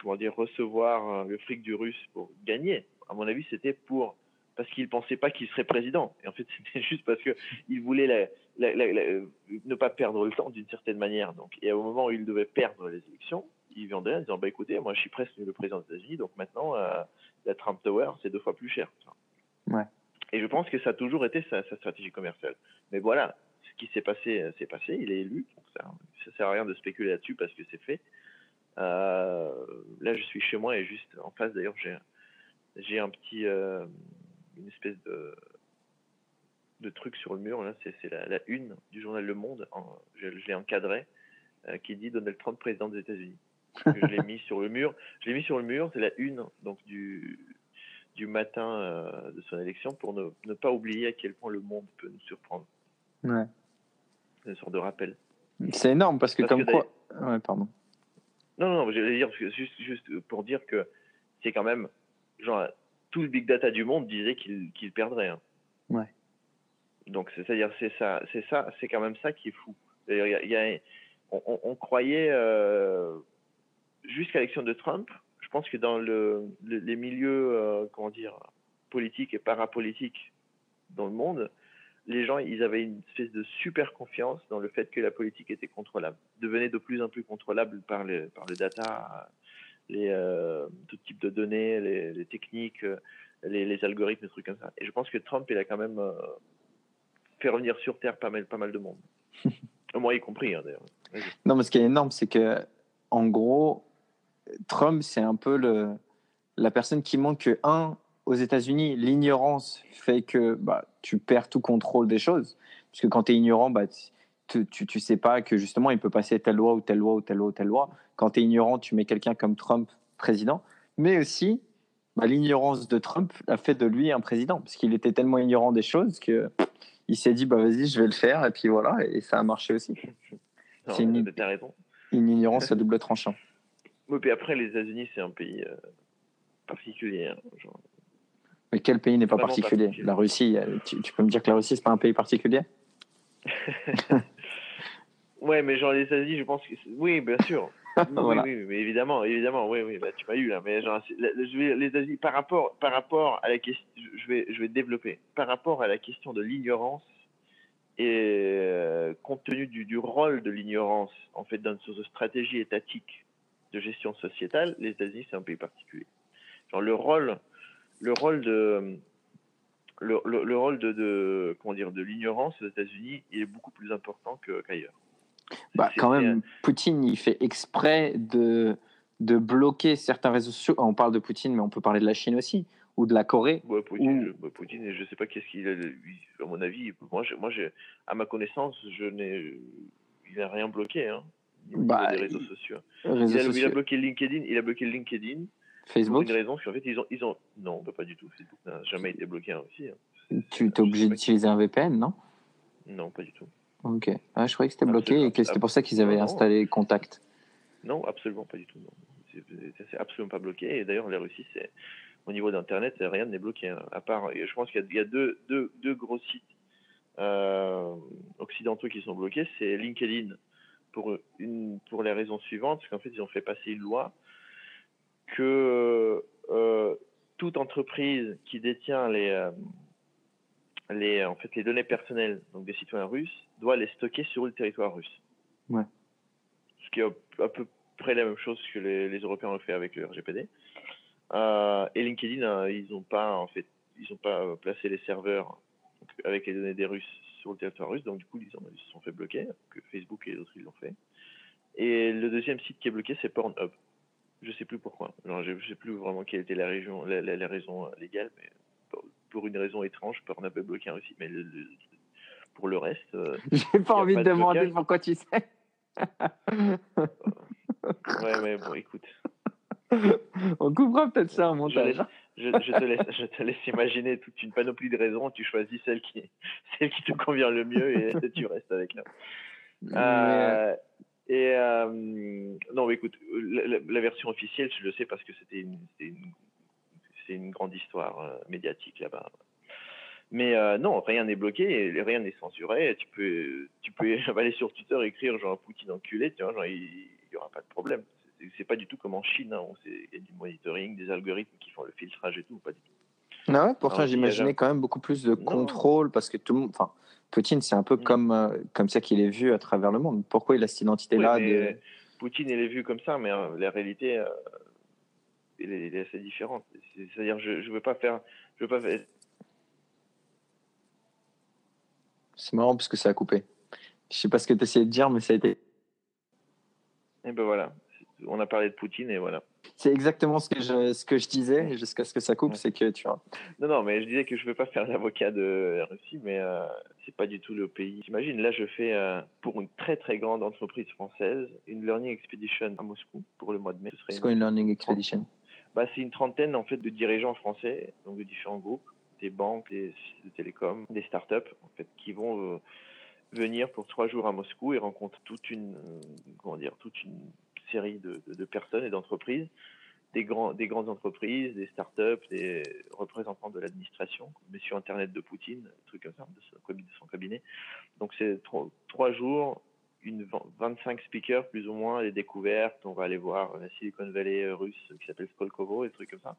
comment dire, recevoir le fric du russe pour gagner. À mon avis, c'était pour parce qu'il pensait pas qu'il serait président. Et en fait, c'était juste parce que il voulait la, la, la, ne pas perdre le temps d'une certaine manière. Donc, et au moment où il devait perdre les élections, il vendait en disant bah écoutez, moi je suis presque le président des États-Unis, donc maintenant euh, la Trump Tower c'est deux fois plus cher. Ouais. Et je pense que ça a toujours été sa, sa stratégie commerciale. Mais voilà, ce qui s'est passé, euh, s'est passé. Il est élu. Donc ça, ça sert à rien de spéculer là-dessus parce que c'est fait. Euh, là, je suis chez moi et juste en face d'ailleurs, j'ai j'ai un petit euh, une espèce de de truc sur le mur là. C'est c'est la, la une du journal Le Monde. En, je je l'ai encadré euh, qui dit Donald Trump président des États-Unis. Je l'ai mis sur le mur. Je l'ai mis sur le mur. C'est la une donc du du matin euh, de son élection pour ne, ne pas oublier à quel point le monde peut nous surprendre. Ouais. C'est une sorte de rappel. C'est énorme parce que Parce comme que quoi. Ouais, pardon. Non, non, non, j'allais dire, que juste, juste pour dire que c'est quand même, genre, tout le big data du monde disait qu'il qu'il perdrait. hein. Ouais. Donc, c'est- c'est-à-dire, c'est ça, c'est ça, c'est quand même ça qui est fou. Il y a- il y a- on, on- on croyait, euh, jusqu'à l'élection de Trump, je pense que dans le, le- les milieux, euh, comment dire, politiques et parapolitiques dans le monde, les gens, ils avaient une espèce de super confiance dans le fait que la politique était contrôlable, devenait de plus en plus contrôlable par les, par les data, les, euh, tout type de données, les, les techniques, les, les algorithmes, des trucs comme ça. Et je pense que Trump, il a quand même euh, fait revenir sur Terre pas mal, pas mal de monde. Moi y compris, hein, d'ailleurs. Non, mais ce qui est énorme, c'est que, en gros, Trump, c'est un peu le, la personne qui montre que, un, aux États-Unis, l'ignorance fait que bah, tu perds tout contrôle des choses. Parce que quand tu es ignorant, bah, tu, tu, tu sais pas que justement, il peut passer telle loi ou telle loi ou telle loi ou telle loi. Quand tu es ignorant, tu mets quelqu'un comme Trump président. Mais aussi, bah, l'ignorance de Trump a fait de lui un président. Parce qu'il était tellement ignorant des choses que il s'est dit, bah, vas-y, je vais le faire. Et puis voilà, et ça a marché aussi. C'est. Une ignorance à double tranchant. Oui, puis après, les États-Unis, c'est un pays euh, particulier. hein, genre. Mais quel pays n'est pas particulier, particulier. La Russie, euh, tu, tu peux me dire que la Russie, c'est pas un pays particulier? Ouais, mais genre les États-Unis, je pense que oui, bien sûr. Oui, Voilà. oui, oui, mais évidemment, évidemment, oui, oui, bah, tu m'as eu là, mais genre, je vais, les États-Unis, par rapport, par rapport à la question, je vais, je vais développer, par rapport à la question de l'ignorance et euh, compte tenu du, du rôle de l'ignorance, en fait, dans une sorte de stratégie étatique de gestion sociétale, les États-Unis, c'est un pays particulier. Genre le rôle, le rôle de, le, le, le rôle de, de, comment dire, de l'ignorance aux États-Unis, il est beaucoup plus important qu'ailleurs. Bah, quand même, Poutine, il fait exprès de, de bloquer certains réseaux sociaux. On parle de Poutine, mais on peut parler de la Chine aussi, ou de la Corée. Ouais, Poutine, Ou- je, bah, Poutine, je sais pas qu'est-ce qu'il a. lui, À mon avis, moi, moi, à ma connaissance, je n'ai, il n'a rien bloqué, hein. Bah, des réseaux il- sociaux. Réseaux Il a, il a sociaux. bloqué LinkedIn. Il a bloqué LinkedIn pour Facebook, une raison, parce qu'en fait, ils ont, ils ont, non, bah, pas du tout. Facebook n'a jamais été bloqué en Russie. hein. tu es obligé d'utiliser un VPN, non? Non, pas du tout. Ok. Ah, je croyais que c'était bloqué Absolument. et que c'était pour ça qu'ils avaient Non, non. installé Contact. Non, absolument pas du tout. C'est absolument pas bloqué. Et d'ailleurs, la Russie, c'est au niveau d'Internet, rien n'est bloqué. hein. À part, je pense qu'il y a, il y a deux, deux, deux gros sites euh, occidentaux qui sont bloqués. C'est LinkedIn pour une pour les raisons suivantes, parce qu'en fait, ils ont fait passer une loi que euh, toute entreprise qui détient les euh, les en fait les données personnelles donc des citoyens russes doit les stocker sur le territoire russe. Ouais. Ce qui est à peu près la même chose que les, les Européens ont fait avec le RGPD. Euh, et LinkedIn, ils n'ont pas en fait, ils ont pas placé les serveurs avec les données des Russes sur le territoire russe, donc du coup ils, ont- ils se sont fait bloquer. Que Facebook et les autres ils l'ont fait. Et le deuxième site qui est bloqué, c'est Pornhub. Je sais plus pourquoi. Alors, je sais plus vraiment quelle était la région, la, la, la raison euh, légale, mais pour, une raison étrange, Pornhub est bloqué en Russie. Mais le- le- pour le reste, euh, J'ai pas envie pas de de demander blocage. pourquoi tu sais. ouais, mais bon, écoute, On coupera peut-être ça je, montage. Je, je te laisse, je te laisse imaginer toute une panoplie de raisons. Tu choisis celle qui, celle qui te convient le mieux et tu restes avec là. Mais, Euh, et euh, non, écoute, la, la- la version officielle, je le sais parce que c'était une, une, c'est une grande histoire euh, médiatique là-bas. Mais euh, non, rien n'est bloqué, rien n'est censuré. Tu peux, tu peux aller sur Twitter et écrire genre Poutine enculé, tu vois, genre il, il y aura pas de problème. C'est- pas du tout comme en Chine, hein, il y a du monitoring, des algorithmes qui font le filtrage et tout, pas du tout. Ah ouais, pourtant Alors, il y a j'imaginais quand même beaucoup plus de Non. contrôle parce que tout le monde, enfin, Poutine, c'est un peu Mm. comme, euh, comme ça qu'il est vu à travers le monde. Pourquoi il a cette identité-là Oui, de... Poutine, il est vu comme ça, mais euh, la réalité, euh, elle, est, elle est assez différente. C'est- C'est-à-dire, je ne veux pas faire. Je veux pas faire- C'est marrant parce que ça a coupé. Je sais pas ce que tu essayais de dire, mais ça a été. Et ben voilà. On a parlé de Poutine et voilà. C'est exactement ce que je, ce que je disais jusqu'à ce que ça coupe, c'est que tu vois. Non, non, mais je disais que je ne veux pas faire l'avocat de la Russie, mais euh, c'est pas du tout le pays. T'imagines, là, je fais euh, pour une très très grande entreprise française une learning expedition à Moscou pour le mois de mai. Ce C'est une- quoi une learning expedition? Bah, c'est une trentaine en fait de dirigeants français, donc de différents groupes, des banques, des des télécoms, des startups en fait, qui vont euh, venir pour trois jours à Moscou et rencontrer toute une euh, comment dire toute une série de, personnes et d'entreprises, des grandes entreprises, des startups, des représentants de l'administration, mais sur internet de Poutine, des trucs comme ça, de son, cabinet. Donc c'est trois, jours une v- 25 speakers plus ou moins, les découvertes. On va aller voir la Silicon Valley russe qui s'appelle Skolkovo, et trucs comme ça.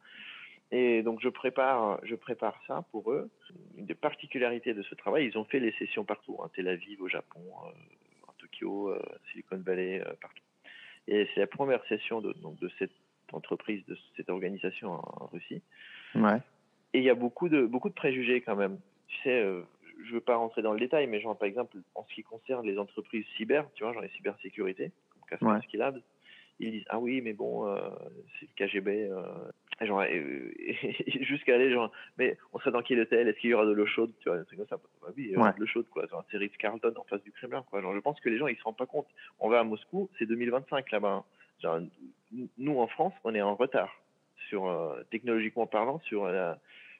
Et donc je prépare, je prépare ça pour eux. Une des particularités de ce travail, ils ont fait les sessions partout, hein, Tel Aviv au Japon, euh, à Tokyo, euh, Silicon Valley, euh, partout. Et c'est la première session de, donc, de cette entreprise, de cette organisation en, en Russie. Ouais. Et il y a beaucoup de, beaucoup de préjugés quand même. Tu sais, euh, je veux pas rentrer dans le détail, mais genre, par exemple, en ce qui concerne les entreprises cyber, tu vois, genre les cybersécurité, comme Ouais. Kaspersky Labs, ils disent, ah oui, mais bon, euh, c'est le KGB, euh, genre, jusqu'à aller, genre, mais on serait dans quel hôtel? Est-ce qu'il y aura de l'eau chaude? Tu vois, un truc comme ça. Bah oui, il y aura Ouais. de l'eau chaude, quoi. Genre, c'est Ritz-Carlton en face du Kremlin, quoi. Genre, je pense que les gens, ils se rendent pas compte. On va à Moscou, c'est 2025 là-bas. hein. Genre, nous, en France, on est en retard. Sur, euh, technologiquement parlant, sur la,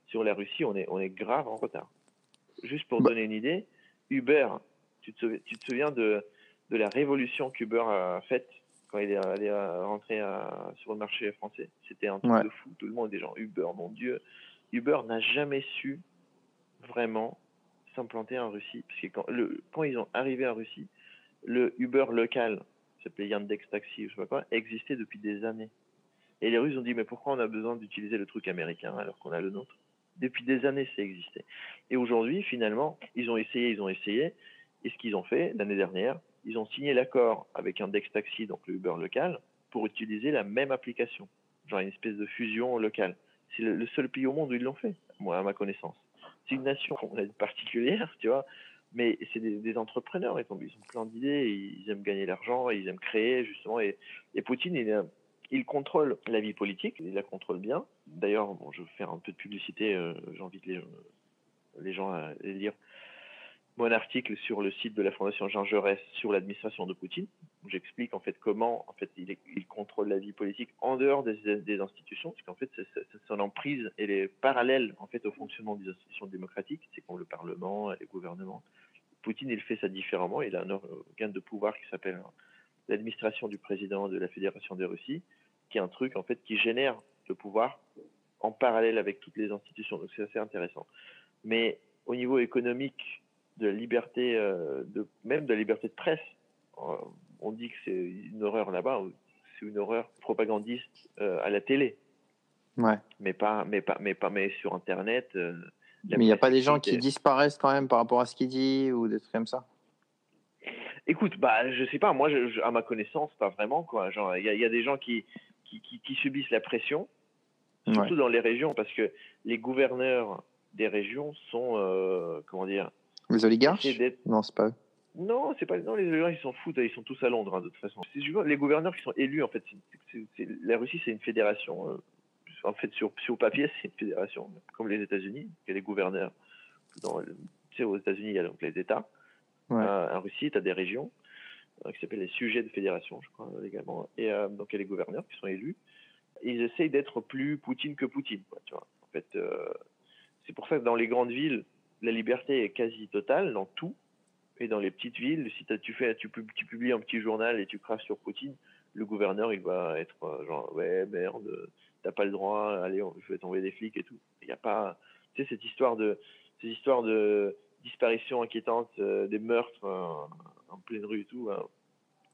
sur la Russie, on est, on est grave en retard. Juste pour Bah. donner une idée, Uber, tu te, souvi- tu te souviens de, de la révolution qu'Uber a faite? Quand il est allé à- rentrer à- sur le marché français C'était un truc Ouais. de fou. Tout le monde des gens, Uber, mon Dieu. Uber n'a jamais su vraiment s'implanter en Russie. Parce que quand, le, quand ils ont arrivé en Russie, le Uber local, s'appelait Yandex Taxi ou je sais pas quoi, existait depuis des années. Et les Russes ont dit, mais pourquoi on a besoin d'utiliser le truc américain alors qu'on a le nôtre? Depuis des années, ça existait. Et aujourd'hui, finalement, ils ont essayé, ils ont essayé. Et ce qu'ils ont fait l'année dernière, ils ont signé l'accord avec Index Taxi, donc le Uber local, pour utiliser la même application. Genre une espèce de fusion locale. C'est le, seul pays au monde où ils l'ont fait, moi, à ma connaissance. C'est une nation particulière, tu vois, mais c'est des, entrepreneurs, ils ont, ils ont plein d'idées, ils aiment gagner l'argent, ils aiment créer, justement. Et, Poutine, il, contrôle la vie politique, il la contrôle bien. D'ailleurs, bon, je vais faire un peu de publicité, euh, j'invite les, les gens à aller lire mon article sur le site de la Fondation Jean Jaurès sur l'administration de Poutine. J'explique en fait comment en fait il, contrôle la vie politique en dehors des, institutions, parce qu'en fait son emprise elle est parallèle en fait au fonctionnement des institutions démocratiques, c'est comme le Parlement, les gouvernements. Poutine il fait ça différemment, il a un organe de pouvoir qui s'appelle l'administration du président de la Fédération de Russie, qui est un truc en fait qui génère le pouvoir en parallèle avec toutes les institutions. Donc c'est assez intéressant. Mais au niveau économique, de la liberté, euh, de, même de la liberté de presse, euh, on dit que c'est une horreur là-bas, c'est une horreur propagandiste euh, à la télé, Ouais. mais pas, mais pas, mais pas, mais sur Internet. euh, Mais il n'y a pas des gens qui disparaissent quand même par rapport à ce qu'il dit ou des trucs comme ça? Écoute, bah, je sais pas, moi, je, je- à ma connaissance, pas vraiment, quoi. Genre, il y, a- il y a des gens qui, qui, qui, qui subissent la pression, surtout dans les régions, parce que les gouverneurs des régions sont, euh, comment dire, Les oligarches Non, c'est pas eux. Non, c'est pas. Non, les gouverneurs, ils s'en foutent. Ils sont tous à Londres, hein, de toute façon. Les gouverneurs qui sont élus, en fait, la Russie, c'est une fédération. euh, En fait, sur, sur papier, c'est une fédération, comme les États-Unis. Il y a les gouverneurs. Dans, tu sais, aux États-Unis, il y a donc les États. Ouais. Euh, en Russie, tu as des régions euh, qui s'appellent les sujets de fédération, je crois, légalement. Et donc, il y a les gouverneurs qui sont élus. Et ils essayent d'être plus Poutine que Poutine, quoi, tu vois. En fait, c'est pour ça que dans les grandes villes, la liberté est quasi totale dans tout. Et dans les petites villes, si tu, fais, tu, pub- tu publies un petit journal et tu crasses sur Poutine, le gouverneur, il va être euh, genre, ouais, merde, t'as pas le droit, allez, on- je vais des flics et tout. Il n'y a pas, tu sais, cette histoire de, ces histoires de disparition inquiétante, euh, des meurtres euh, en pleine rue et tout. hein.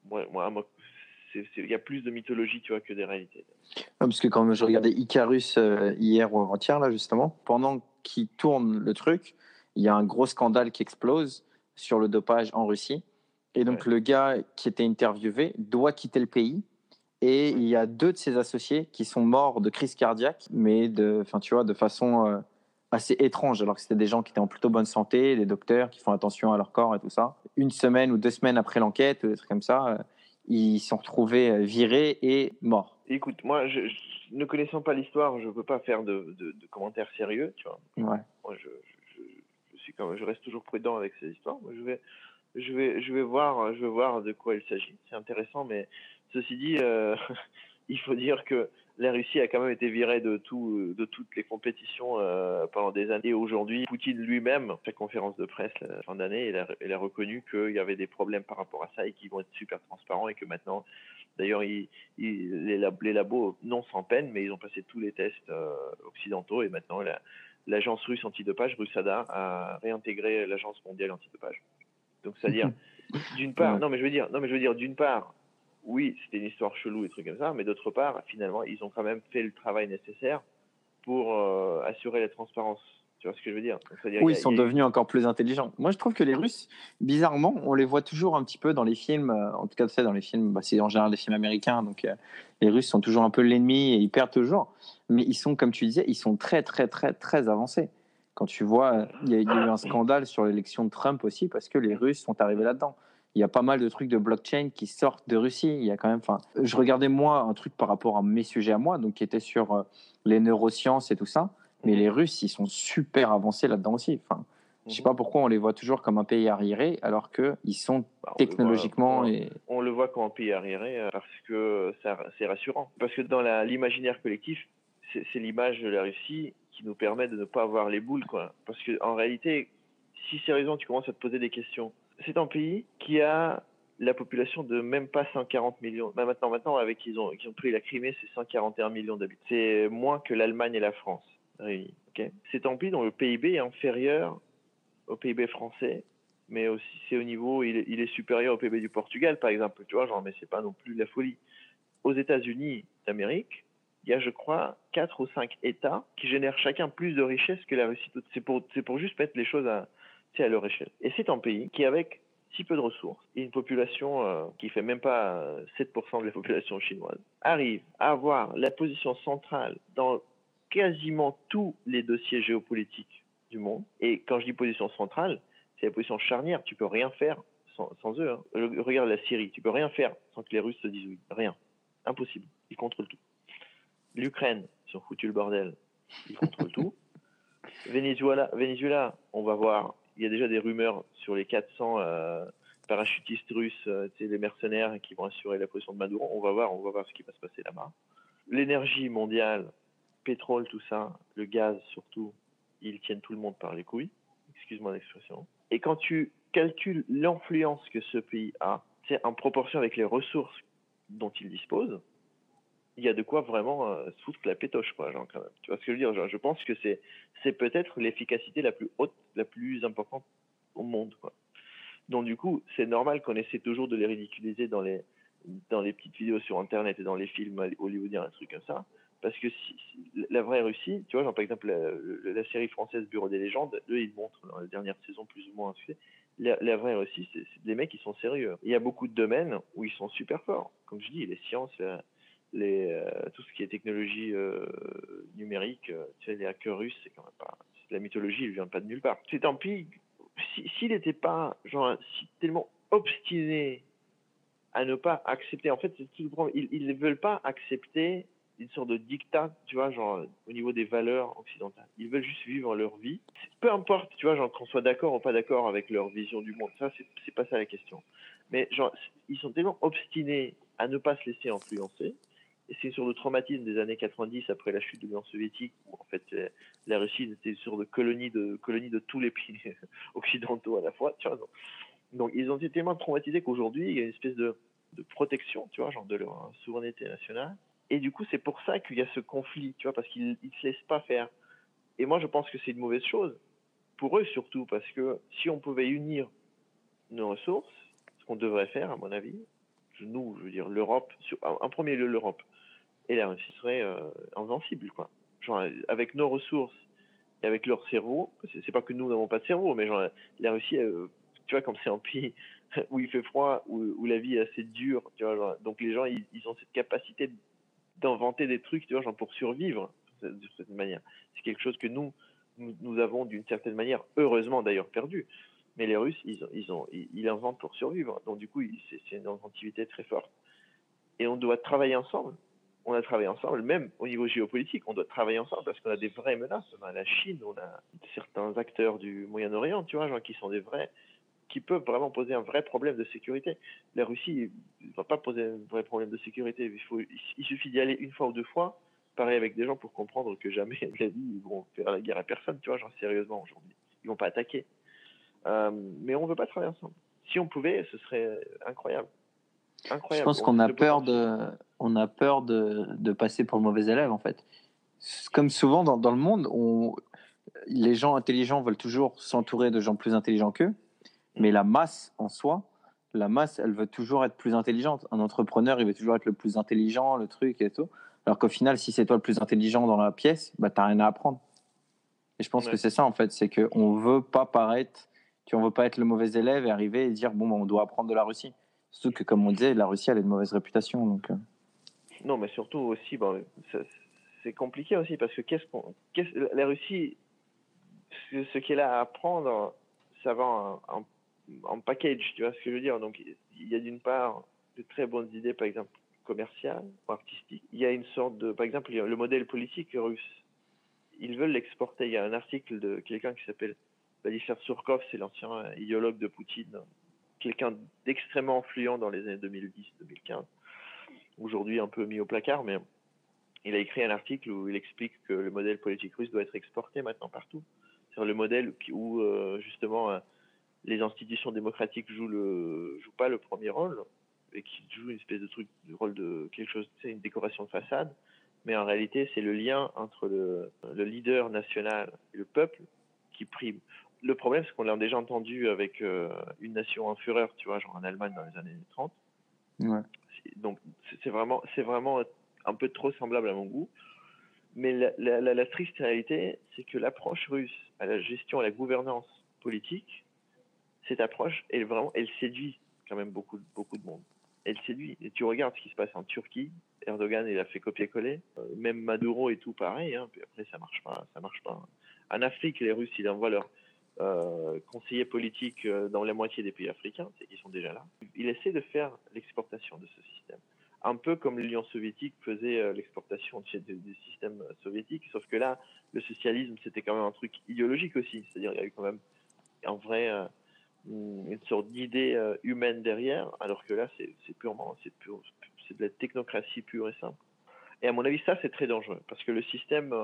moi, moi, il y a plus de mythologie, tu vois, que des réalités. Parce que quand je regardais Icarus hier ou avant-hier, là, justement, pendant qu'il tourne le truc, il y a un gros scandale qui explose sur le dopage en Russie. Et donc, le gars qui était interviewé doit quitter le pays. Et il y a deux de ses associés qui sont morts de crise cardiaque, mais de, enfin, tu vois, de façon euh, assez étrange, alors que c'était des gens qui étaient en plutôt bonne santé, des docteurs qui font attention à leur corps et tout ça. Une semaine ou deux semaines après l'enquête, des trucs comme ça, euh, ils sont retrouvés euh, virés et morts. Écoute, moi, je, je- ne connaissant pas l'histoire, je peux pas faire de, de- de commentaires sérieux, tu vois. Ouais. Moi, je, quand je reste toujours prudent avec ces histoires. Je vais, je vais, je vais voir, je vais voir de quoi il s'agit. C'est intéressant, mais ceci dit, euh, il faut dire que la Russie a quand même été virée de tout, de toutes les compétitions euh, pendant des années. Aujourd'hui, Poutine lui-même, sa conférence de presse la fin d'année, il a, il a reconnu qu'il y avait des problèmes par rapport à ça et qu'ils vont être super transparents et que maintenant, d'ailleurs, il, il- les, lab- les labos, non sans peine, mais ils ont passé tous les tests euh, occidentaux et maintenant, l'agence russe antidopage, Russada, a réintégré l'agence mondiale antidopage. Donc, c'est-à-dire, d'une part, non, mais je veux dire, non, mais je veux dire, d'une part, oui, c'était une histoire chelou et trucs comme ça, mais d'autre part, finalement, ils ont quand même fait le travail nécessaire pour euh, assurer la transparence. Tu vois ce que je veux dire? Donc, Oui, ils sont a- devenus encore plus intelligents. Moi, je trouve que les Russes, bizarrement, on les voit toujours un petit peu dans les films, euh, en tout cas, tu sais, dans les films, bah, c'est en général des films américains, donc euh, les Russes sont toujours un peu l'ennemi et ils perdent toujours. Mais ils sont, comme tu disais, ils sont très, très, très, très avancés. Quand tu vois, il y, a eu un scandale sur l'élection de Trump aussi parce que les Russes sont arrivés là-dedans. Il y a pas mal de trucs de blockchain qui sortent de Russie. Il y a quand même, enfin, je regardais moi un truc par rapport à mes sujets à moi, donc qui était sur euh, les neurosciences et tout ça. Mais les Russes, ils sont super avancés là-dedans aussi. Enfin, je sais pas pourquoi on les voit toujours comme un pays arriéré, alors que ils sont Bah, voit- technologiquement on- et on le voit comme un pays arriéré euh, parce que c'est rassurant. Parce que dans l'imaginaire collectif, c'est l'image de la Russie qui nous permet de ne pas avoir les boules. Quoi. Parce que en réalité, si sérieusement tu commences à te poser des questions, c'est un pays qui a la population de même pas 140 millions. Bah, maintenant, maintenant, avec qu'ils ont, pris la Crimée, c'est 141 millions d'habitants. C'est moins que l'Allemagne et la France c'est un pays dont le PIB est inférieur au PIB français mais aussi c'est au niveau, il est, supérieur au PIB du Portugal, par exemple, tu vois, genre, mais c'est pas non plus la folie. Aux États-Unis d'Amérique, il y a, je crois, quatre ou cinq États qui génèrent chacun plus de richesses que la Russie. C'est pour, c'est pour juste mettre les choses à, leur échelle. Et c'est un pays qui, avec si peu de ressources et une population euh, qui fait même pas euh, 7% de la population chinoise, arrive à avoir la position centrale dans quasiment tous les dossiers géopolitiques du monde. Et quand je dis position centrale, c'est la position charnière. Tu peux rien faire sans, eux. hein. Regarde la Syrie. Tu peux rien faire sans que les Russes se disent oui. Rien. Impossible. Ils contrôlent tout. L'Ukraine, ils ont foutu le bordel. Ils contrôlent tout. Venezuela, Venezuela, on va voir. Il y a déjà des rumeurs sur les 400 euh, parachutistes russes, euh, les mercenaires qui vont assurer la position de Maduro. On va voir, on va voir ce qui va se passer là-bas. L'énergie mondiale, pétrole, tout ça, le gaz surtout, ils tiennent tout le monde par les couilles. Excuse-moi l'expression. Et quand tu calcules l'influence que ce pays a, c'est en proportion avec les ressources dont il dispose, il y a de quoi vraiment euh, se foutre la pétoche, quoi, genre. Tu vois ce que je veux dire? Genre, Je pense que c'est, c'est peut-être l'efficacité la plus haute, la plus importante au monde, quoi. Donc, du coup, c'est normal qu'on essaie toujours de les ridiculiser dans les, dans les petites vidéos sur Internet et dans les films hollywoodiens, un truc comme ça. Parce que la vraie Russie, tu vois, genre, par exemple, la, série française Bureau des légendes, eux, ils montrent dans la dernière saison plus ou moins un succès. La, vraie Russie, c'est des mecs qui sont sérieux. Il y a beaucoup de domaines où ils sont super forts. Comme je dis, les sciences, euh, tout ce qui est technologie euh, numérique, euh, tu sais, les hackers russes, c'est quand même pas. la mythologie, il vient pas de nulle part. C'est tant pis. si- S'il n'était pas genre si tellement obstiné à ne pas accepter, en fait. Ils, ne veulent pas accepter une sorte de dictat, tu vois, genre au niveau des valeurs occidentales. Ils veulent juste vivre leur vie. Peu importe, tu vois, genre qu'on soit d'accord ou pas d'accord avec leur vision du monde, ça, c'est pas ça la question. Mais genre, ils sont tellement obstinés à ne pas se laisser influencer. C'est sur le traumatisme des années 90 après la chute de l'Union soviétique où en fait euh, la Russie était sur de colonie de colonie de tous les pays occidentaux à la fois. Tu vois, donc, ils ont été tellement traumatisés qu'aujourd'hui il y a une espèce de, de protection, tu vois, genre de leur souveraineté nationale. Et du coup c'est pour ça qu'il y a ce conflit, tu vois, parce qu'ils ils se laissent pas faire. Et moi je pense que c'est une mauvaise chose pour eux surtout parce que si on pouvait unir nos ressources, ce qu'on devrait faire à mon avis, nous, je veux dire l'Europe, en premier lieu l'Europe, et la Russie serait euh, quoi. Avec nos ressources et avec leur cerveau, c'est pas que nous n'avons pas de cerveau, mais genre, la Russie, tu vois, comme c'est un pays où il fait froid, où, la vie est assez dure, tu vois. donc les gens, ils, ont cette capacité d'inventer des trucs, tu vois, pour survivre de cette- manière. C'est quelque chose que nous, nous, avons d'une certaine manière, heureusement d'ailleurs, perdu. Mais les Russes, ils, ont- ils, ont, ils, inventent pour survivre. Donc du coup, c'est une inventivité très forte. Et on doit travailler ensemble. On a travaillé ensemble, même au niveau géopolitique, on doit travailler ensemble parce qu'on a des vraies menaces. On a la Chine, on a certains acteurs du Moyen-Orient, tu vois, qui sont des vrais, qui peuvent vraiment poser un vrai problème de sécurité. La Russie ne va pas poser un vrai problème de sécurité. Il, faut, suffit d'y aller une fois ou deux fois, pareil avec des gens pour comprendre que jamais de la vie ils vont faire la guerre à personne, tu vois, sérieusement aujourd'hui. Ils vont pas attaquer. Euh, mais on veut pas travailler ensemble. Si on pouvait, ce serait incroyable. Incroyable. Je pense On qu'on a peur de, on a peur de, de passer pour le mauvais élève en fait. Comme souvent dans, dans le monde, on, les gens intelligents veulent toujours s'entourer de gens plus intelligents qu'eux, mais la masse en soi, la masse, elle veut toujours être plus intelligente. Un entrepreneur, il veut toujours être le plus intelligent, le truc et tout. Alors qu'au final, si c'est toi le plus intelligent dans la pièce, bah t'as rien à apprendre. Et je pense Ouais. que c'est ça en fait, c'est qu'on veut pas paraître, tu on veut pas être le mauvais élève et arriver et dire bon, bah, on doit apprendre de la Russie. Surtout que comme on disait, la Russie elle a une mauvaise réputation, donc. euh, Non, mais surtout aussi, ça- c'est compliqué aussi parce que la Russie, ce, ce qu'elle a à apprendre, ça va en, package, tu vois ce que je veux dire? Donc, il y a d'une part de très bonnes idées, par exemple commerciales ou artistiques. Il y a une sorte de, par exemple, le modèle politique russe. Ils veulent l'exporter. Il y a un article de quelqu'un qui s'appelle Vladimir Surkov, c'est l'ancien idéologue de Poutine, quelqu'un d'extrêmement influent dans les années 2010-2015 aujourd'hui un peu mis au placard, mais il a écrit un article où il explique que le modèle politique russe doit être exporté maintenant partout. C'est le modèle où euh, justement euh, les institutions démocratiques jouent jouent pas le premier rôle et qui jouent une espèce de truc, du rôle de quelque chose, c'est une décoration de façade, mais en réalité c'est le lien entre le leader national et le peuple qui prime. Le problème, c'est qu'on l'a déjà entendu avec euh, une nation en fureur, tu vois, genre en Allemagne dans les années 30 Ouais. c'est- donc c'est- vraiment c'est vraiment un peu trop semblable à mon goût. Mais la, la, la, la triste réalité c'est que l'approche russe à la gestion à la gouvernance politique cette approche elle vraiment elle séduit quand même beaucoup beaucoup de monde. Elle séduit. Et tu regardes ce qui se passe en Turquie. Erdogan il a fait copier-coller. Euh, même Maduro et tout pareil hein, puis après ça marche pas ça marche pas. En Afrique les Russes ils envoient leurs euh, conseillers politiques euh, dans la moitié des pays africains, qu'ils sont déjà là. Il essaie de faire l'exportation de ce système. Un peu comme l'Union soviétique faisait euh, l'exportation du, système soviétique, sauf que là, le socialisme, c'était quand même un truc idéologique aussi. C'est-à-dire, il y a eu quand même en vrai une sorte d'idée humaine derrière, alors que là, c'est purement, c'est pur, c'est de la technocratie pure et simple. Et à mon avis, ça, c'est très dangereux, parce que le système,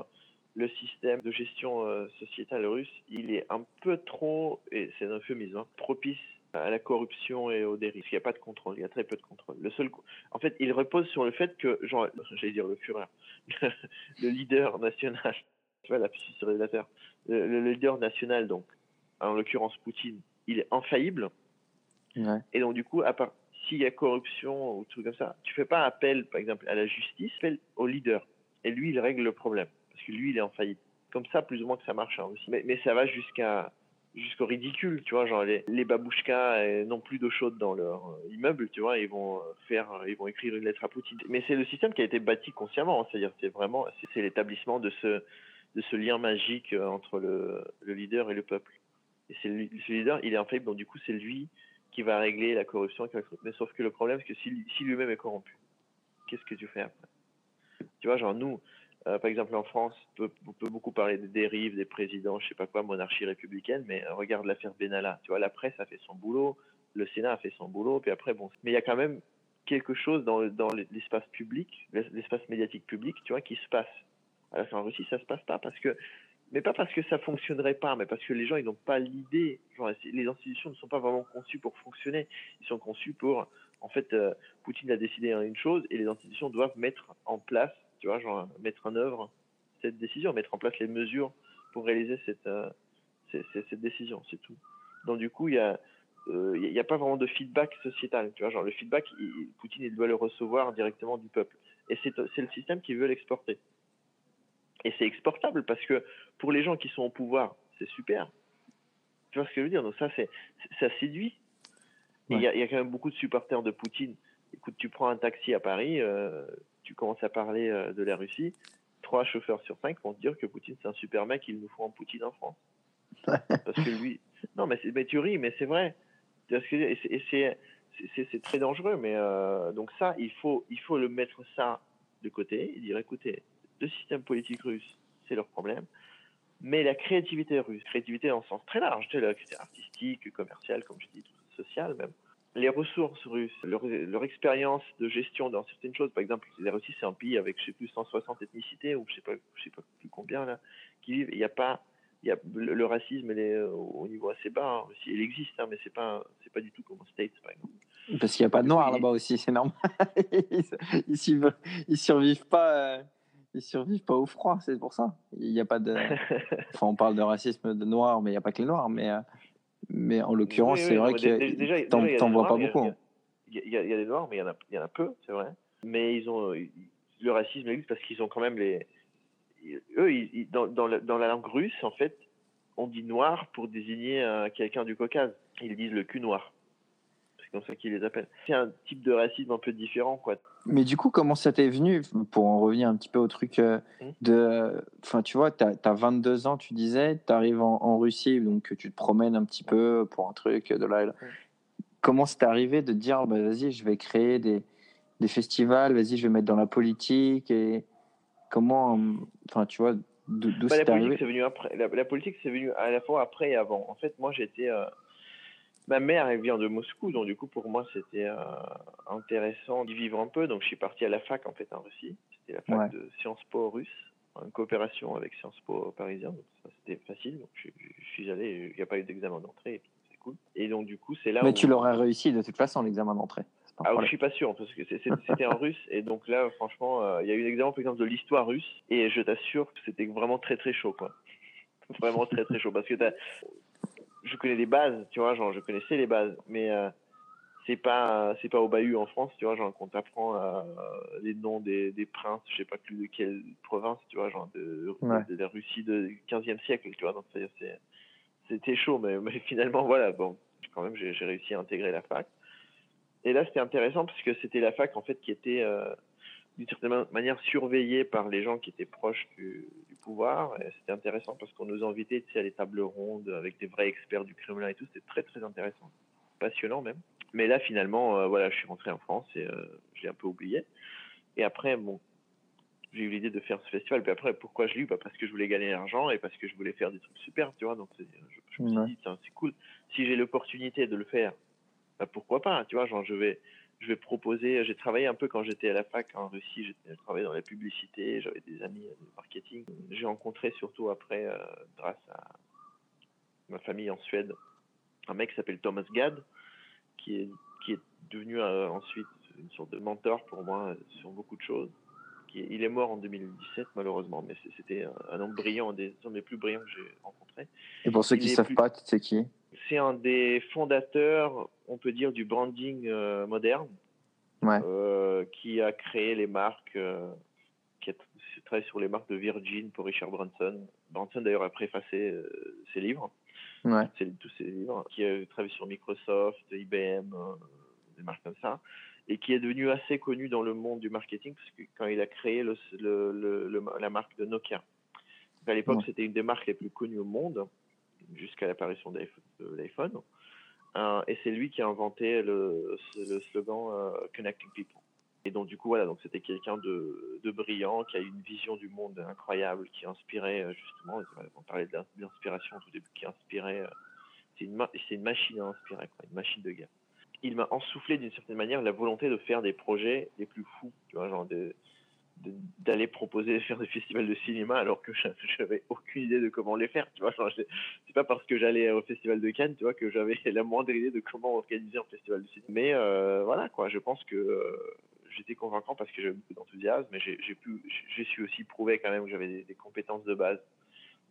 le système de gestion euh, sociétale russe, il est un peu trop, et c'est un euphémisme, hein, propice à la corruption et aux dérives. Il n'y a pas de contrôle, il y a très peu de contrôle. Le seul, en fait, il repose sur le fait que, genre, j'allais dire le Führer, le leader national, tu vois, la puissance sur la terre, le, le leader national, donc, en l'occurrence Poutine, il est infaillible, Ouais. et donc, du coup, à part s'il y a corruption ou truc comme ça, tu fais pas appel, par exemple, à la justice, appel au leader. Et lui, il règle le problème. Parce que lui, il est en faillite. Comme ça, plus ou moins que ça marche hein, aussi. Mais, ça va jusqu'à jusqu'au ridicule, tu vois, genre les, les babouchkas n'ont plus d'eau chaude dans leur euh, immeuble, tu vois, ils vont euh, faire, euh, ils vont écrire une lettre à Poutine. Mais c'est le système qui a été bâti consciemment, hein, c'est-à-dire c'est vraiment, c'est- l'établissement de ce, de ce lien magique entre le, le leader et le peuple. Et c'est ce leader, il est infaillible, donc du coup c'est lui qui va régler la corruption. Mais sauf que le problème, c'est que si, si lui-même est corrompu, qu'est-ce que tu fais après? Tu vois, genre nous, euh, par exemple en France, on peut, beaucoup parler des dérives, des présidents, je sais pas quoi, monarchie républicaine, mais euh, regarde l'affaire Benalla. Tu vois, la presse a fait son boulot, le Sénat a fait son boulot, puis après, bon. Mais il y a quand même quelque chose dans, le- dans l'espace public, l'espace médiatique public, tu vois, qui se passe. Alors qu'en Russie, ça se passe pas parce que mais pas parce que ça fonctionnerait pas, mais parce que les gens ils n'ont pas l'idée. Les institutions ne sont pas vraiment conçues pour fonctionner. Ils sont conçus pour, en fait, euh, Poutine a décidé une chose et les institutions doivent mettre en place, tu vois, genre mettre en œuvre cette décision, mettre en place les mesures pour réaliser cette euh, cette, cette- cette décision, c'est tout. Donc du coup, il y a euh, il y a pas vraiment de feedback sociétal, tu vois, genre le feedback, il- Poutine il doit le recevoir directement du peuple. Et c'est le système qui veut l'exporter. Et c'est exportable parce que pour les gens qui sont au pouvoir, c'est super. Tu vois ce que je veux dire? Donc ça, c'est ça séduit. Et il Ouais. y, a- il y a quand même beaucoup de supporters de Poutine. Écoute, tu prends un taxi à Paris, euh, tu commences à parler euh, de la Russie, trois chauffeurs sur cinq vont te dire que Poutine c'est un super mec, il nous faut un Poutine en France. Parce que lui, non mais, c'est- mais tu ris, mais c'est vrai. Et c'est- très dangereux, mais euh, donc ça, il faut il faut le mettre ça de côté et dire écoutez, le système politique russe, c'est leur problème. Mais la créativité russe, créativité en sens très large, sais, la créativité artistique, commerciale, comme je dis, sociale même, les ressources russes, leur, leur expérience de gestion dans certaines choses, par exemple, la Russie c'est un pays avec je sais plus 160 ethnicités ou je sais pas, je sais pas plus combien là, qui vivent. Il n'y a pas, il y a le, le racisme il est euh, au niveau assez bas Russie. Il existe, hein, mais c'est pas, c'est pas du tout comme aux States par exemple. Parce qu'il n'y a pas de noirs là-bas aussi, c'est normal. ils, survivent- ils survivent pas. euh, Ils survivent pas au froid, c'est pour ça. Il n'y a pas de. Enfin, on parle de racisme de noirs, mais il n'y a pas que les noirs. Mais, euh, mais en l'occurrence, Oui, oui, c'est vrai que t'en t'en vois pas beaucoup. Il y, a- il y des noirs, mais il y en a, il y en a peu, c'est vrai. Mais ils ont le racisme existe parce qu'ils ont quand même les. Eux, ils- ils- dans, dans, la, dans la langue russe, en fait, on dit noir pour désigner euh, quelqu'un du Caucase. Ils disent le cul noir. C'est comme ça qu'ils les appellent. C'est un type de racisme un peu différent, quoi. Mais du coup, comment ça t'est venu, pour en revenir un petit peu au truc euh, Hmm. de. Enfin, tu vois, tu as, 22 ans, tu disais, tu arrives en, en Russie, donc tu te promènes un petit peu pour un truc de là et là. Hmm. Comment c'est arrivé de dire, bah, vas-y, je vais créer des, des festivals, vas-y, je vais mettre dans la politique et comment. Enfin, tu vois, d'où Bah, la c'est politique, arrivé? c'est venu après. La, la politique, c'est venu à la fois après et avant. En fait, moi, j'étais. euh, Ma mère, elle vient de Moscou, donc du coup, pour moi, c'était euh, intéressant d'y vivre un peu. Donc, je suis parti à la fac, en fait, en Russie. C'était la fac Ouais. de Sciences Po russe, en coopération avec Sciences Po parisien. Donc, ça, c'était facile. Donc, je, je suis allé, il n'y a pas eu d'examen d'entrée, et puis c'est cool. Et donc, du coup, c'est là Mais où. tu l'aurais réussi de toute façon, l'examen d'entrée. Ah, je suis pas sûr, parce que c'était en russe, et donc là, franchement, euh, il y a eu un exemple, par exemple, de l'histoire russe, et je t'assure que c'était vraiment très très chaud, quoi. Vraiment très très chaud, parce que je connais les bases, tu vois, genre, je connaissais les bases, mais euh, c'est pas c'est pas au bahut en France, tu vois, genre, qu'on t'apprend euh, les noms des, des princes, je sais pas plus de quelle province, tu vois, genre, de, Ouais. de la Russie de 15e siècle, tu vois, donc c'est- c'était chaud, mais, mais finalement, voilà, bon, quand même, j'ai réussi à intégrer la fac. Et là, c'était intéressant parce que c'était la fac en fait qui était euh, d'une certaine ma- manière surveillée par les gens qui étaient proches du, du pouvoir. Et c'était intéressant parce qu'on nous invitait tu sais, à des tables rondes avec des vrais experts du Kremlin et tout. C'était très très intéressant, passionnant même. Mais là, finalement, euh, voilà, je suis rentré en France et euh, je l'ai un peu oublié. Et après, bon, j'ai eu l'idée de faire ce festival. Puis après, pourquoi je l'ai eu? Bah, Parce que je voulais gagner de l'argent et parce que je voulais faire des trucs super, tu vois. Donc, c'est- je, je me suis dit, c'est cool. Si j'ai l'opportunité de le faire, bah, pourquoi pas, tu vois. Genre, je vais, je vais proposer. J'ai travaillé un peu quand j'étais à la fac en Russie. J'ai travaillé dans la publicité. J'avais des amis euh, de marketing. J'ai rencontré surtout après, euh, grâce à ma famille en Suède, un mec qui s'appelle Thomas Gad, qui est, qui est devenu euh, ensuite une sorte de mentor pour moi sur beaucoup de choses. Qui est- il est mort en 2017 malheureusement, mais c'était un, un homme brillant, un des hommes les plus brillants que j'ai rencontrés. Et pour ceux il qui est savent plus- pas, tu sais qui C'est un des fondateurs, on peut dire, du branding euh, moderne, Ouais. euh, qui a créé les marques, euh, qui a qui travaille sur les marques de Virgin pour Richard Branson. Branson d'ailleurs a préfacé ses livres, Ouais. tous ses livres, qui a travaillé sur Microsoft, IBM, des marques comme ça, et qui est devenu assez connu dans le monde du marketing parce que quand il a créé le, le- le- le- la marque de Nokia. À l'époque, Ouais. c'était une des marques les plus connues au monde jusqu'à l'apparition de l'iPhone. Euh, et c'est lui qui a inventé le, le slogan euh, Connecting People. Et donc du coup voilà, c'était quelqu'un de, de brillant, qui a une vision du monde incroyable, qui inspirait euh, justement, on parlait l'inspiration au tout début, qui inspirait, c'est une, une machine à inspirer, une machine de guerre. Il m'a ensoufflé d'une certaine manière la volonté de faire des projets les plus fous, tu vois, genre de de- d'aller proposer faire des festivals de cinéma alors que j'a- j'avais aucune idée de comment les faire tu vois. C'est pas parce que j'allais au festival de Cannes tu vois que j'avais la moindre idée de comment organiser un festival de cinéma. Mais euh, voilà quoi je pense que euh, j'étais convaincant parce que j'avais beaucoup d'enthousiasme mais j'ai pu su aussi prouver quand même que j'avais des, des compétences de base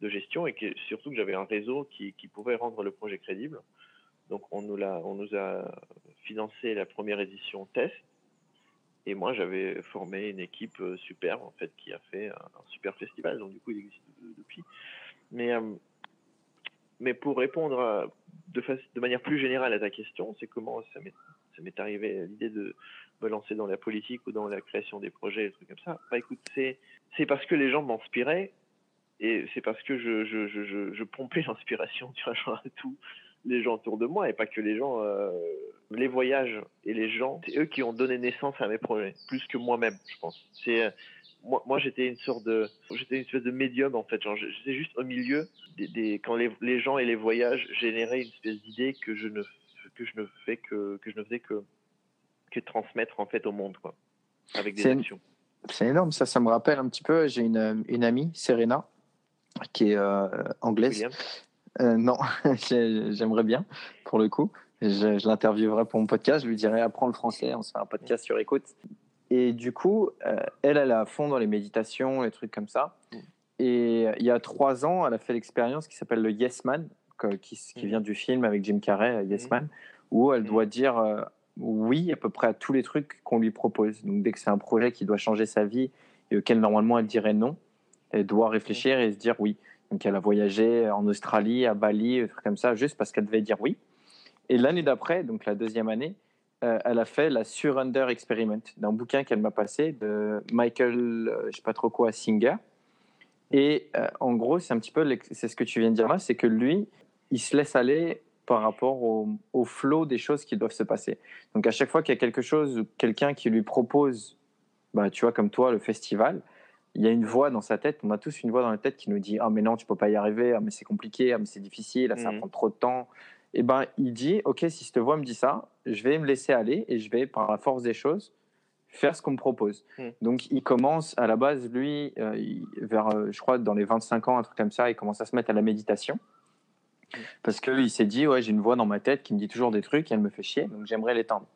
de gestion et que surtout que j'avais un réseau qui, qui pouvait rendre le projet crédible. Donc on nous l'a on nous a financé la première édition test et moi, j'avais formé une équipe euh, superbe, en fait, qui a fait un, super festival. Donc, du coup, il existe de- depuis. Mais, euh, mais pour répondre de, manière plus générale à ta question, c'est comment ça m'est, arrivé l'idée de me lancer dans la politique ou dans la création des projets, des trucs comme ça. Bah écoute, c'est, parce que les gens m'inspiraient et c'est parce que je, pompais l'inspiration tu vois, genre, à tous les gens autour de moi et pas que les gens, euh, les voyages et les gens, c'est eux qui ont donné naissance à mes projets, plus que moi-même, je pense. C'est, euh, moi, moi j'étais une sorte de, j'étais une espèce de médium en fait, j'étais juste au milieu des, des quand les, les gens et les voyages généraient une espèce d'idée que je ne, que je ne fais que, que je ne faisais que, que transmettre en fait au monde quoi, avec des actions. C'est énorme, ça, ça me rappelle un petit peu. J'ai une, une amie, Serena, qui est euh, anglaise. William. Euh, non, j'ai- j'aimerais bien, pour le coup. Je, je l'interviewerai pour mon podcast. Je lui dirai apprends le français, on se fait un podcast sur écoute. Et du coup, euh, elle, elle est à fond dans les méditations, les trucs comme ça. Mm. Et il y a trois ans, elle a fait l'expérience qui s'appelle le Yes Man, qui, qui Mm. vient du film avec Jim Carrey, euh, Yes Mm. Man, où elle doit dire euh, oui à peu près à tous les trucs qu'on lui propose. Donc dès que c'est un projet qui doit changer sa vie et auquel normalement elle dirait non, elle doit réfléchir et se dire oui. Donc elle a voyagé en Australie, à Bali, comme ça, juste parce qu'elle devait dire oui. Et l'année d'après, donc la deuxième année, euh, elle a fait la Surrender Experiment, d'un bouquin qu'elle m'a passé de Michael, euh, je sais pas trop quoi, Singer. Et euh, en gros, c'est un petit peu, c'est ce que tu viens de dire là, c'est que lui, il se laisse aller par rapport au, flow des choses qui doivent se passer. Donc à chaque fois qu'il y a quelque chose, ou quelqu'un qui lui propose, bah, tu vois, comme toi, le festival, il y a une voix dans sa tête, on a tous une voix dans la tête qui nous dit Ah, mais non, tu peux pas y arriver, ah, mais c'est compliqué, ah, mais c'est difficile, ah, ça Mhm. prendre trop de temps. Et ben, il dit Ok, si cette voix me dit ça, je vais me laisser aller et je vais, par la force des choses, faire ce qu'on me propose. Mhm. Donc, il commence à la base, lui, euh, il- vers, euh, je crois, dans les 25 ans, un truc comme ça, il commence à se mettre à la méditation. Parce qu'il s'est dit, ouais, j'ai une voix dans ma tête qui me dit toujours des trucs et elle me fait chier, donc j'aimerais l'étendre.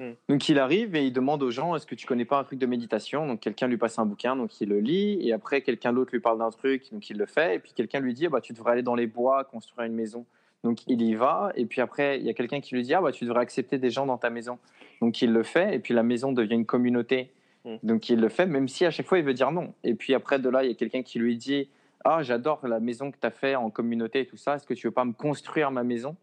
Mm. Donc il arrive et il demande aux gens, est-ce que tu connais pas un truc de méditation? Donc quelqu'un lui passe un bouquin, donc il le lit, et après quelqu'un d'autre lui parle d'un truc, donc il le fait, et puis quelqu'un lui dit, ah bah, tu devrais aller dans les bois, construire une maison. Donc il y va, et puis après il y a quelqu'un qui lui dit, ah bah tu devrais accepter des gens dans ta maison. Donc il le fait, et puis la maison devient une communauté. Mm. Donc il le fait, même si à chaque fois il veut dire non. Et puis après de là, il y a quelqu'un qui lui dit, ah j'adore la maison que tu as fait en communauté et tout ça, est-ce que tu veux pas me construire ma maison?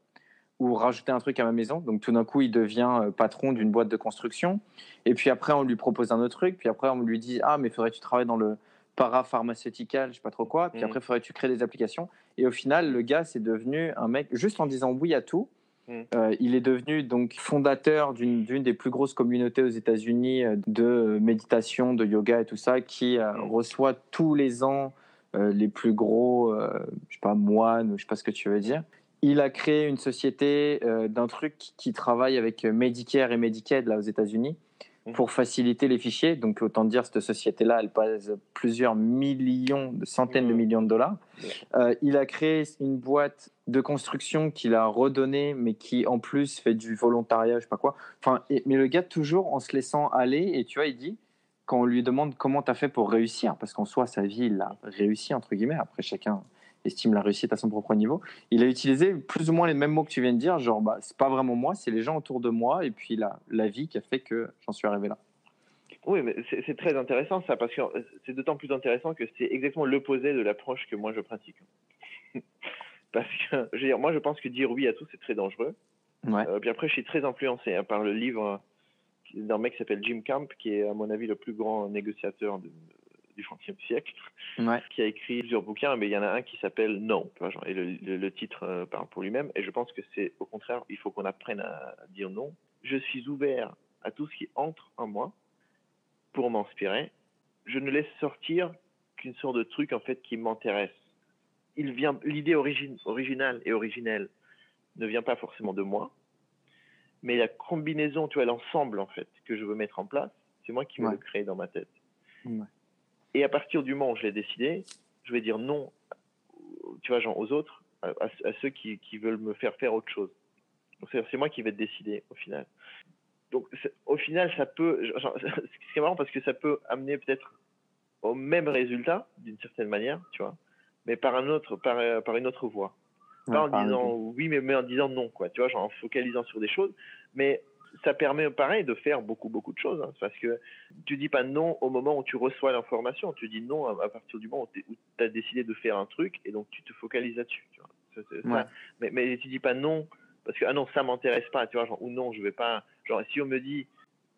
Ou rajouter un truc à ma maison Donc tout d'un coup, il devient euh, patron d'une boîte de construction. Et puis après, on lui propose un autre truc. Puis après, on lui dit Ah, mais faudrait que tu travailles dans le parapharmaceutical, je sais pas trop quoi. Puis Mhm. après, faudrait que tu crées des applications. Et au final, le gars, c'est devenu un mec, juste en disant oui à tout. Mhm. euh, il est devenu donc fondateur d'une des plus grosses communautés aux États-Unis euh, de méditation, de yoga et tout ça, qui euh, Mhm. reçoit tous les ans euh, les plus gros, je sais pas, moines, ou je sais pas ce que tu veux dire. Il a créé une société euh, d'un truc qui travaille avec Medicare et Medicaid là aux États-Unis Mhm. pour faciliter les fichiers. Donc autant dire cette société-là, elle pèse plusieurs millions, de centaines de Mhm. millions de dollars. Euh, il a créé une boîte de construction qu'il a redonnée, mais qui en plus fait du volontariat, je sais pas quoi. Enfin, et- mais le gars toujours en se laissant aller. Et tu vois, il dit quand on lui demande comment tu as fait pour réussir, parce qu'en soi sa vie il a réussi entre guillemets. Après chacun estime la réussite à son propre niveau. Il a utilisé plus ou moins les mêmes mots que tu viens de dire, genre bah c'est pas vraiment moi, c'est les gens autour de moi et puis la, la vie qui a fait que j'en suis arrivé là. Oui, mais c'est très intéressant ça, parce que c'est d'autant plus intéressant que c'est exactement l'opposé de l'approche que moi je pratique. parce que, je veux dire, moi je pense que dire oui à tout c'est très dangereux. Ouais. Euh, puis après, je suis très influencé hein, par le livre euh, d'un mec qui s'appelle Jim Camp, qui est à mon avis le plus grand négociateur de- du XXe siècle, Ouais. qui a écrit plusieurs bouquins, mais il y en a un qui s'appelle Non, et le, le- le titre euh, parle pour lui-même. Et je pense que c'est au contraire, il faut qu'on apprenne à, dire non. Je suis ouvert à tout ce qui entre en moi pour m'inspirer. Je ne laisse sortir qu'une sorte de truc en fait qui m'intéresse. Il vient, l'idée origine, originale et originelle ne vient pas forcément de moi, mais la combinaison, tu vois, l'ensemble en fait que je veux mettre en place, c'est moi qui Ouais. le créer dans ma tête. Ouais. Et à partir du moment où je l'ai décidé, je vais dire non, tu vois, genre aux autres, à, ceux qui, qui veulent me faire faire autre chose. C'est c'est moi qui vais décider au final. Donc c'est- au final, ça peut, genre, ce qui est marrant parce que ça peut amener peut-être au même résultat d'une certaine manière, tu vois, mais par un autre, par, par une autre voie. Pas en Ouais, disant oui, mais, mais en disant non, quoi. Tu vois, genre en focalisant sur des choses. Mais ça permet, pareil, de faire beaucoup, beaucoup de choses. hein, parce que tu dis pas non au moment où tu reçois l'information. Tu dis non à, à partir du moment où tu as décidé de faire un truc et donc tu te focalises là-dessus. tu vois. Ouais. Mais, mais tu dis pas non parce que ah non ça m'intéresse pas, tu vois, genre, ou non je vais pas. Genre si on me dit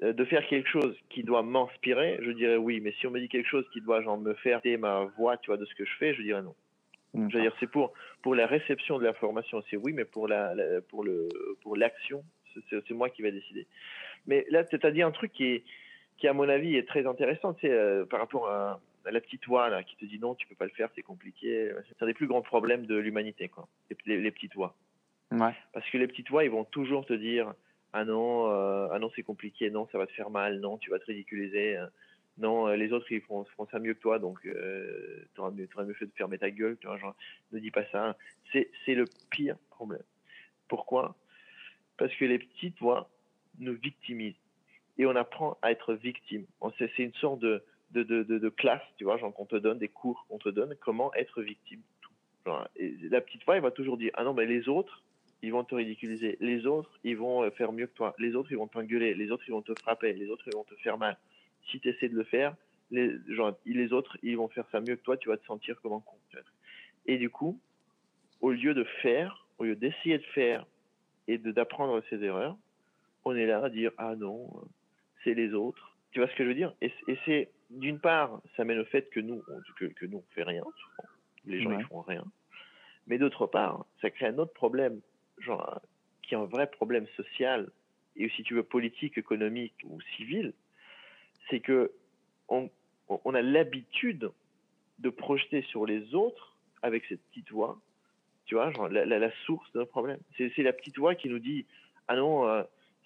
euh, de faire quelque chose qui doit m'inspirer, je dirais oui. Mais si on me dit quelque chose qui doit genre me faire ma voix, tu vois, de ce que je fais, je dirais non. Je veux dire, c'est pour pour la réception de l'information, c'est oui, mais pour la, la- pour le pour l'action, c'est- moi qui vais décider. Mais là, tu as dit un truc qui est qui à mon avis est très intéressant, tu sais, euh, par rapport à, à la petite voix là qui te dit non, tu peux pas le faire, c'est compliqué. C'est un des plus grands problèmes de l'humanité, quoi. Les, les- les petites voix. Ouais. Parce que les petites voix, ils vont toujours te dire ah non, euh, ah non c'est compliqué, non ça va te faire mal, non tu vas te ridiculiser, euh, non euh, les autres ils feront, feront ça mieux que toi, donc euh, t'auras mieux, mieux fait de fermer ta gueule, tu vois, genre ne dis pas ça. C'est le pire problème. Pourquoi? Parce que les petites voix nous victimisent et on apprend à être victime. C'est une sorte de classe, tu vois, genre qu'on te donne des cours, qu'on te donne comment être victime. La petite voix, elle va toujours dire ah non mais les autres ils vont te ridiculiser. Les autres, ils vont euh, faire mieux que toi. Les autres, ils vont t'engueuler. Les autres, ils vont te frapper. Les autres, ils vont te faire mal. Si tu essaies de le faire, les, genre, les autres, ils vont faire ça mieux que toi. Tu vas te sentir comme con. Et du coup, au lieu de faire, au lieu d'essayer de faire et d'apprendre ses erreurs, on est là à dire ah non, c'est les autres. Tu vois ce que je veux dire? Et, et c'est d'une part, ça mène au fait que nous, on, que, que nous on fait rien. souvent. Les gens Ouais. ils font rien. Mais d'autre part, ça crée un autre problème, genre qui est un vrai problème social et si tu veux politique, économique ou civil, c'est que on, on a l'habitude de projeter sur les autres avec cette petite voix, tu vois, la, la, la source problèmes. C'est c'est la petite voix qui nous dit ah non, euh,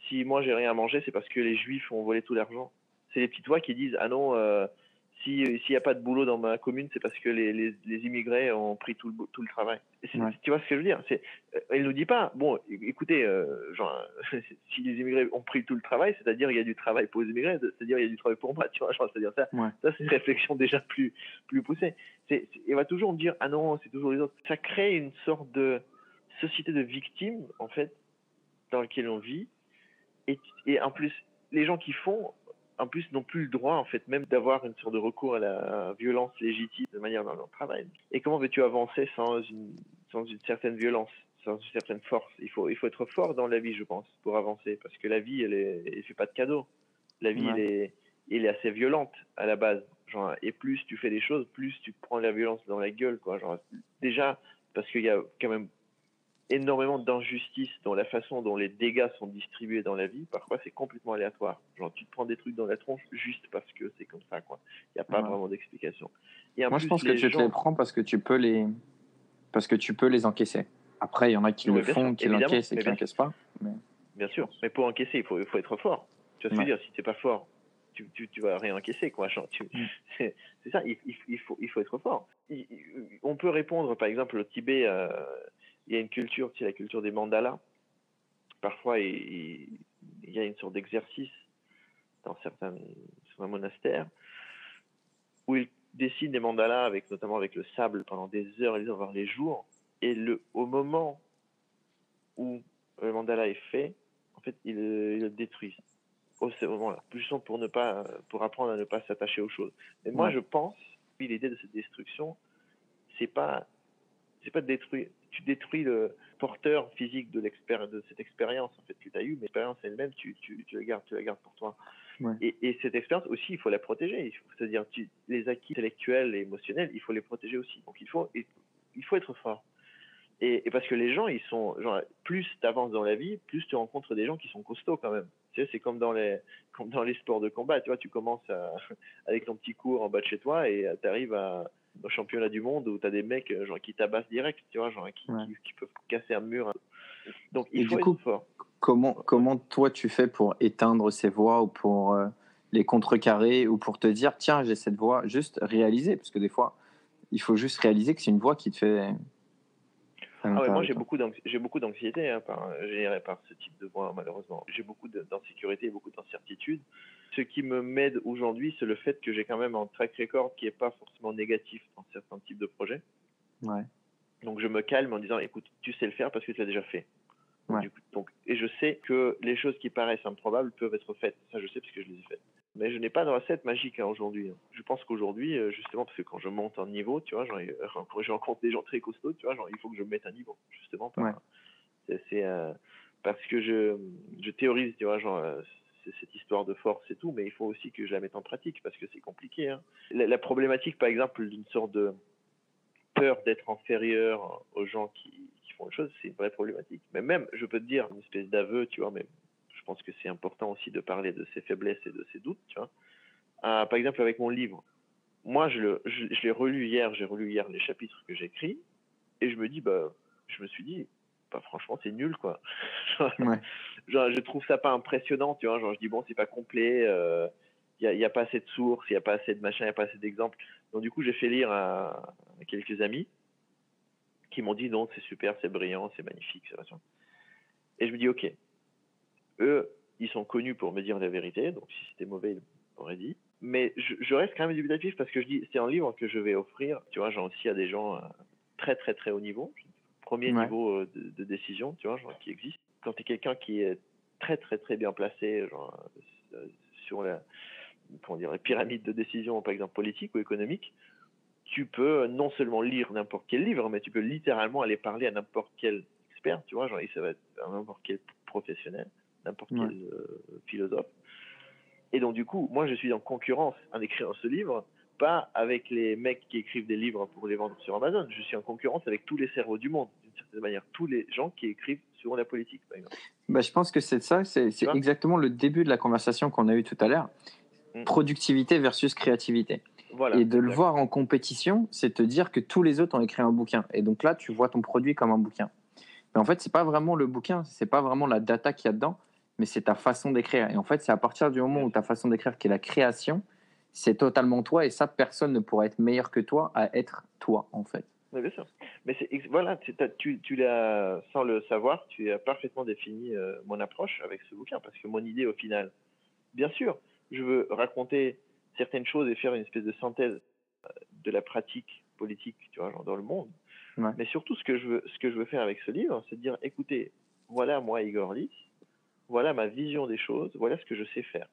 si moi j'ai rien à manger, c'est parce que les juifs ont volé tout l'argent. C'est les petites voix qui disent ah non, euh, si s'il n'y a pas de boulot dans ma commune, c'est parce que les, les, les immigrés ont pris tout le, tout le travail. Ouais. Tu vois ce que je veux dire? C'est euh, Elle nous dit pas bon, écoutez, euh, genre si les immigrés ont pris tout le travail, c'est-à-dire il y a du travail pour les immigrés, c'est-à-dire il y a du travail pour moi, tu vois, genre, c'est-à-dire ça. Ouais. Ça c'est une réflexion déjà plus plus poussée. C'est, il va toujours dire ah non, c'est toujours les autres. Ça crée une sorte de société de victimes en fait dans laquelle on vit et, et en plus les gens qui font en plus n'ont plus le droit en fait même d'avoir une sorte de recours à la violence légitime de manière dans leur travail. Et comment veux-tu avancer sans une sans une certaine violence, sans une certaine force? Il faut il faut être fort dans la vie, je pense, pour avancer parce que la vie elle elle fait pas de cadeaux. La vie Ouais. elle est elle est assez violente à la base. Genre, et plus tu fais des choses, plus tu prends la violence dans la gueule. Quoi. Genre, déjà, parce qu'il y a quand même énormément d'injustice dans la façon dont les dégâts sont distribués dans la vie. Parfois, c'est complètement aléatoire. Genre, tu te prends des trucs dans la tronche juste parce que c'est comme ça. quoi. Il n'y a pas Ouais. vraiment d'explication. Moi, plus, je pense que tu te les prends parce que tu peux les, parce que tu peux les encaisser. Après, il y en a qui le font, sûr, qui l'encaissent et qui bien l'encaissent pas. Bien sûr, mais pour encaisser, il faut, il faut être fort. Tu vois ce que je veux dire Si tu n'es pas fort, tu, tu, tu vas rien encaisser. Quoi. Mm. c'est, ça, il, faut, il faut être fort. Il- on peut répondre, par exemple, au Tibet, euh, il y a une culture, c'est la culture des mandalas. Parfois, il, y a une sorte d'exercice dans certains, certains monastères où ils dessinent des mandalas, avec, notamment avec le sable, pendant des heures et des heures, voire les jours. Et le, au moment où le mandala est fait, en fait, ils, le- ils le détruisent. Au ce moment-là, justement pour ne pas, pour apprendre à ne pas s'attacher aux choses. Mais moi, je pense, l'idée de cette destruction, c'est pas, c'est pas de détruire. Tu détruis le porteur physique de cette expérience en fait que tu as eue, mais l'expérience elle-même, tu, tu, tu la gardes, tu la gardes pour toi. Ouais. Et, et cette expérience aussi, il faut la protéger. C'est-à-dire, les acquis intellectuels et émotionnels, il faut les protéger aussi. Donc, il faut, et- il faut être fort. Et, et parce que les gens, ils sont, genre, plus tu avances dans la vie, plus tu rencontres des gens qui sont costauds quand même. Tu sais, c'est comme dans les, comme dans les sports de combat. Tu vois, tu commences à- avec ton petit cours en bas de chez toi et tu arrives à, au championnat du monde où tu as des mecs euh, genre, qui tabassent direct, tu vois, genre, qui, Ouais. qui, qui peuvent casser un mur. Donc, il Et faut du être coup, fort. Comment, comment toi tu fais pour éteindre ces voix ou pour euh, les contrecarrer ou pour te dire tiens j'ai cette voix juste réaliser parce que des fois il faut juste réaliser que c'est une voix qui te fait. Ah ouais, moi j'ai beaucoup j'ai beaucoup d'anxiété hein, par, générée par ce type de voix malheureusement. J'ai beaucoup d'insécurité et beaucoup d'incertitude. Ce qui me m'aide aujourd'hui, c'est le fait que j'ai quand même un track record qui est pas forcément négatif dans certains types de projets. Ouais. Donc je me calme en disant écoute, tu sais le faire parce que tu l'as déjà fait. Ouais. du coup, donc, et je sais que les choses qui paraissent improbables peuvent être faites. Ça, je sais parce que je les ai faites. Mais je n'ai pas de recette magique hein, aujourd'hui. hein. Je pense qu'aujourd'hui, euh, justement, parce que quand je monte en niveau, tu vois, euh, je rencontre des gens très costauds, tu vois, genre, il faut que je me mette un niveau, justement. par- Ouais. C'est euh, parce que je, je théorise, tu vois, genre, cette histoire de force et tout, mais il faut aussi que je la mette en pratique parce que c'est compliqué. hein. La, la problématique, par exemple, d'une sorte de peur d'être inférieur aux gens qui, qui font les choses, c'est une vraie problématique. Mais même, je peux te dire, une espèce d'aveu, tu vois, mais je pense que c'est important aussi de parler de ses faiblesses et de ses doutes, tu vois. Euh, par exemple, avec mon livre, moi, je, le, je, je l'ai relu hier, j'ai relu hier les chapitres que j'écris, et je me dis, bah, je me suis dit, bah, franchement, c'est nul, quoi. Ouais. genre, je trouve ça pas impressionnant, tu vois. Genre, je dis, bon, c'est pas complet, euh, il n'y a, pas assez de sources, il n'y a pas assez de machin, il n'y a pas assez d'exemples. Donc, du coup, j'ai fait lire à, à quelques amis qui m'ont dit, non, c'est super, c'est brillant, c'est magnifique, c'est. Et je me dis, ok, eux, ils sont connus pour me dire la vérité, donc si c'était mauvais, ils m'auraient dit. Mais je, je reste quand même dubitatif parce que je dis, c'est un livre que je vais offrir, tu vois, genre aussi à des gens euh, très, très, très haut niveau, premier Ouais. niveau euh, de, de décision, tu vois, genre qui existe. Quand tu es quelqu'un qui est très, très, très bien placé, genre, euh, sur la, comment dire, la pyramide de décision, par exemple politique ou économique, tu peux non seulement lire n'importe quel livre, mais tu peux littéralement aller parler à n'importe quel expert, tu vois, genre, et ça va être à n'importe quel professionnel, n'importe Ouais. quel euh, philosophe. Et donc, du coup, moi, je suis en concurrence en écrivant ce livre, pas avec les mecs qui écrivent des livres pour les vendre sur Amazon. Je suis en concurrence avec tous les cerveaux du monde, d'une certaine manière, tous les gens qui écrivent sur la politique, par exemple. Bah, je pense que c'est ça, c'est exactement le début de la conversation qu'on a eue tout à l'heure. Mm. Productivité versus créativité. Voilà. et de le voir en compétition, c'est te dire que tous les autres ont écrit un bouquin. Et donc là, tu vois ton produit comme un bouquin. Mais en fait, c'est pas vraiment le bouquin, c'est pas vraiment la data qu'il y a dedans, mais c'est ta façon d'écrire. Et en fait, c'est à partir du moment où ta façon d'écrire, qui est la création, c'est totalement toi. Et ça, personne ne pourra être meilleur que toi à être toi, en fait. Oui, bien sûr. Mais voilà, tu, tu l'as, sans le savoir, tu as parfaitement défini euh, mon approche avec ce bouquin, parce que mon idée au final, bien sûr, je veux raconter certaines choses et faire une espèce de synthèse euh, de la pratique politique, tu vois, genre dans le monde. Ouais. Mais surtout, ce que je veux, ce que je veux faire avec ce livre, c'est de dire, écoutez, voilà moi Igor Lys, voilà ma vision des choses, voilà ce que je sais faire.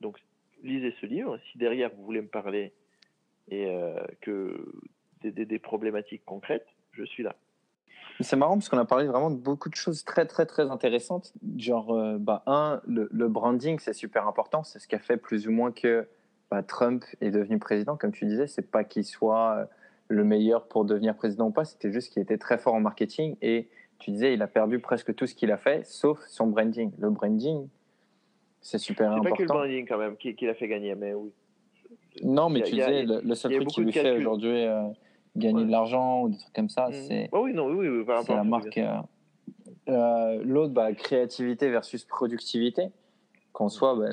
Donc, lisez ce livre. Si derrière vous voulez me parler et euh, que des, des- problématiques concrètes, je suis là. C'est marrant parce qu'on a parlé vraiment de beaucoup de choses très très très intéressantes. Genre, euh, bah, un, le, le branding, c'est super important. C'est ce qui a fait plus ou moins que bah, Trump est devenu président. Comme tu disais, c'est pas qu'il soit euh, le meilleur pour devenir président ou pas, c'était juste qu'il était très fort en marketing. Et tu disais, il a perdu presque tout ce qu'il a fait, sauf son branding. Le branding, c'est super C'est pas que le important. branding quand même qui, qui l'a fait gagner, mais oui. Non, mais a- tu a- disais, le, le seul truc qui lui fait aujourd'hui euh, gagner Ouais. de l'argent ou des trucs comme ça, c'est oui, non, oui, oui, par c'est la marque. euh, euh, L'autre, bah, créativité versus productivité. Qu'en soit, bah,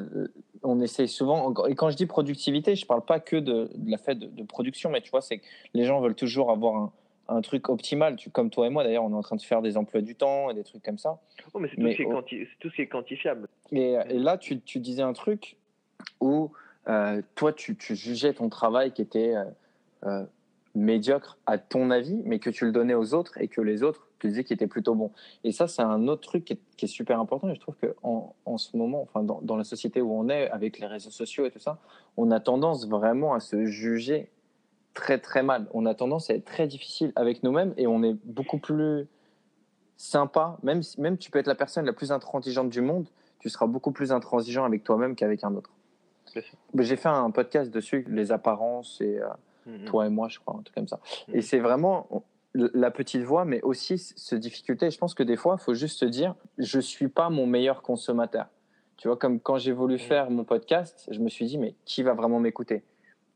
on essaye souvent. Et quand je dis productivité, je parle pas que de, de la fait de, de production, mais tu vois, c'est que les gens veulent toujours avoir un, un truc optimal. Tu, comme toi et moi, d'ailleurs, on est en train de faire des emplois du temps et des trucs comme ça. Oh, mais c'est tout, ce qui est au- quanti- c'est tout ce qui est quantifiable. Et, et là, tu, tu disais un truc où euh, toi, tu, tu jugeais ton travail qui était euh, euh, médiocre à ton avis, mais que tu le donnais aux autres et que les autres te disaient qu'il était plutôt bon. Et ça, c'est un autre truc qui est, qui est super important. Et je trouve qu'en en ce moment, enfin, dans, dans la société où on est, avec les réseaux sociaux et tout ça, on a tendance vraiment à se juger très très mal. On a tendance à être très difficile avec nous-mêmes et on est beaucoup plus sympa. Même, même tu peux être la personne la plus intransigeante du monde, tu seras beaucoup plus intransigeant avec toi-même qu'avec un autre. J'ai fait un podcast dessus, les apparences et euh, Mhm. toi et moi, je crois, un truc comme ça. Mhm. Et c'est vraiment la petite voix, mais aussi ce difficulté. Je pense que des fois, il faut juste se dire, je suis pas mon meilleur consommateur. Tu vois, comme quand j'ai voulu Mhm. faire mon podcast, je me suis dit, mais qui va vraiment m'écouter?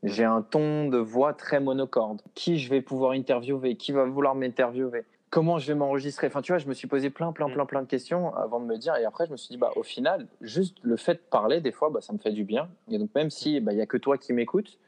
J'ai un ton de voix très monocorde. Qui je vais pouvoir interviewer? Qui va vouloir m'interviewer? Comment je vais m'enregistrer? Enfin, tu vois, je me suis posé plein, plein, Mhm. plein, plein de questions avant de me dire. Et après, je me suis dit, bah, au final, juste le fait de parler, des fois, bah, ça me fait du bien. Et donc, même si bah, il y a que toi qui m'écoutes,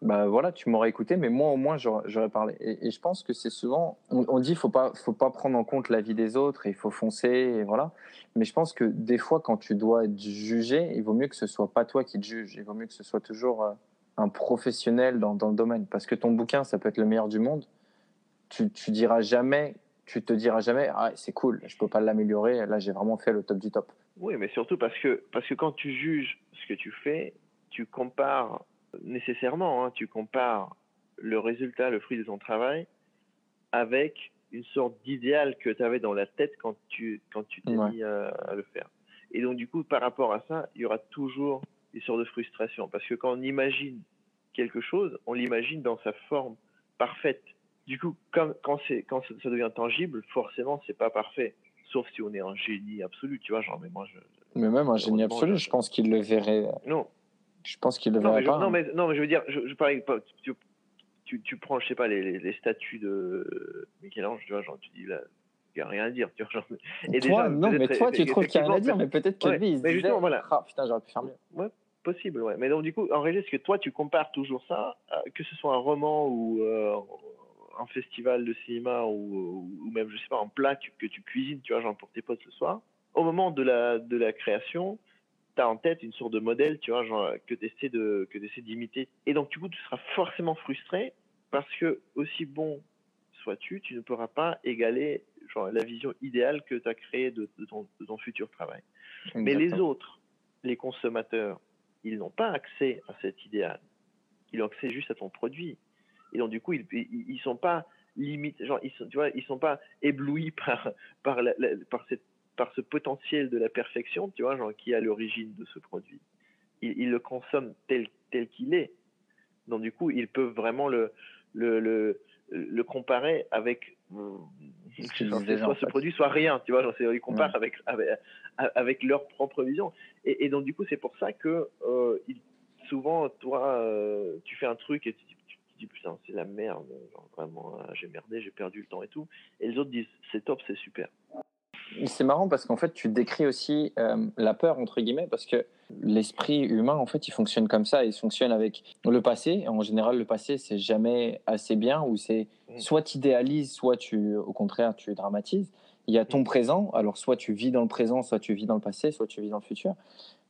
bah voilà, tu m'aurais écouté, mais moi au moins j'aurais parlé. Et, et je pense que c'est souvent, on, on dit faut pas, faut pas prendre en compte la vie des autres, il faut foncer, et voilà. Mais je pense que des fois, quand tu dois être jugé, il vaut mieux que ce soit pas toi qui te juge. Il vaut mieux que ce soit toujours euh, un professionnel dans, dans le domaine, parce que ton bouquin, ça peut être le meilleur du monde. Tu, tu diras jamais, tu te diras jamais, ah c'est cool, je peux pas l'améliorer. Là, j'ai vraiment fait le top du top. Oui, mais surtout parce que, parce que quand tu juges ce que tu fais, tu compares nécessairement, hein, tu compares le résultat, le fruit de ton travail, avec une sorte d'idéal que tu avais dans la tête quand tu quand tu t'es Ouais. mis à, à le faire. Et donc du coup, par rapport à ça, il y aura toujours sorte de frustration parce que quand on imagine quelque chose, on l'imagine dans sa forme parfaite. Du coup, quand quand quand ça devient tangible, forcément, c'est pas parfait. Sauf si on est un génie absolu, tu vois, genre mais moi je Mais même un génie absolu, je- je pense qu'il le verrait. non, Je pense qu'il le non, verrait mais je, pas. non, hein. mais, non, mais je veux dire, je, je parlais. Tu, tu, tu prends, je sais pas, les, les, les statues de Michel-Ange, tu vois, genre, tu dis là, il n'y a rien à dire, tu vois. Genre, et toi, déjà, non, mais toi, tu trouves qu'il y a rien à dire, mais peut-être que Ouais, lui, il se mais disait, justement, voilà. Ah, putain, j'aurais pu faire mieux. Possible, ouais. Mais donc, du coup, en réalité, c'est que toi, tu compares toujours ça, à- que ce soit un roman ou euh, un festival de cinéma ou, ou même, je sais pas, un plat que, que tu cuisines, tu vois, genre pour tes potes ce soir. Au moment de la, de la création, tu as en tête une sorte de modèle, tu vois, genre, que tu essaies de, que essaies d'imiter. Et donc, du coup, tu seras forcément frustré parce que, aussi bon sois-tu, tu ne pourras pas égaler genre, la vision idéale que tu as créée de, de ton, de ton futur travail. Mais les autres, les consommateurs, ils n'ont pas accès à cet idéal. Ils ont accès juste à ton produit. Et donc, du coup, ils, ils sont pas ils sont, ils sont pas éblouis par, ce potentiel de la perfection, tu vois, genre, qui est à l'origine de ce produit. Ils, le consomment tel, tel qu'il est. Donc, du coup, ils peuvent vraiment le comparer avec, déjà, soit ce produit, soit rien, tu vois, genre, ils comparent Ouais. avec, avec, avec leur propre vision. Et, et donc, du coup, c'est pour ça que euh, il- souvent, toi, euh, tu fais un truc et tu dis, tu te dis putain, c'est la merde, genre, vraiment, euh, j'ai merdé, j'ai perdu le temps et tout. Et les autres disent, c'est top, c'est super. C'est marrant parce qu'en fait, tu décris aussi euh, la peur, entre guillemets, parce que l'esprit humain, en fait, il fonctionne comme ça. Il fonctionne avec le passé. En général, le passé, c'est jamais assez bien, ou c'est Mm. soit tu idéalises, soit tu, au contraire, tu dramatises. Il y a ton présent. Alors, soit tu vis dans le présent, soit tu vis dans le passé, soit tu vis dans le futur.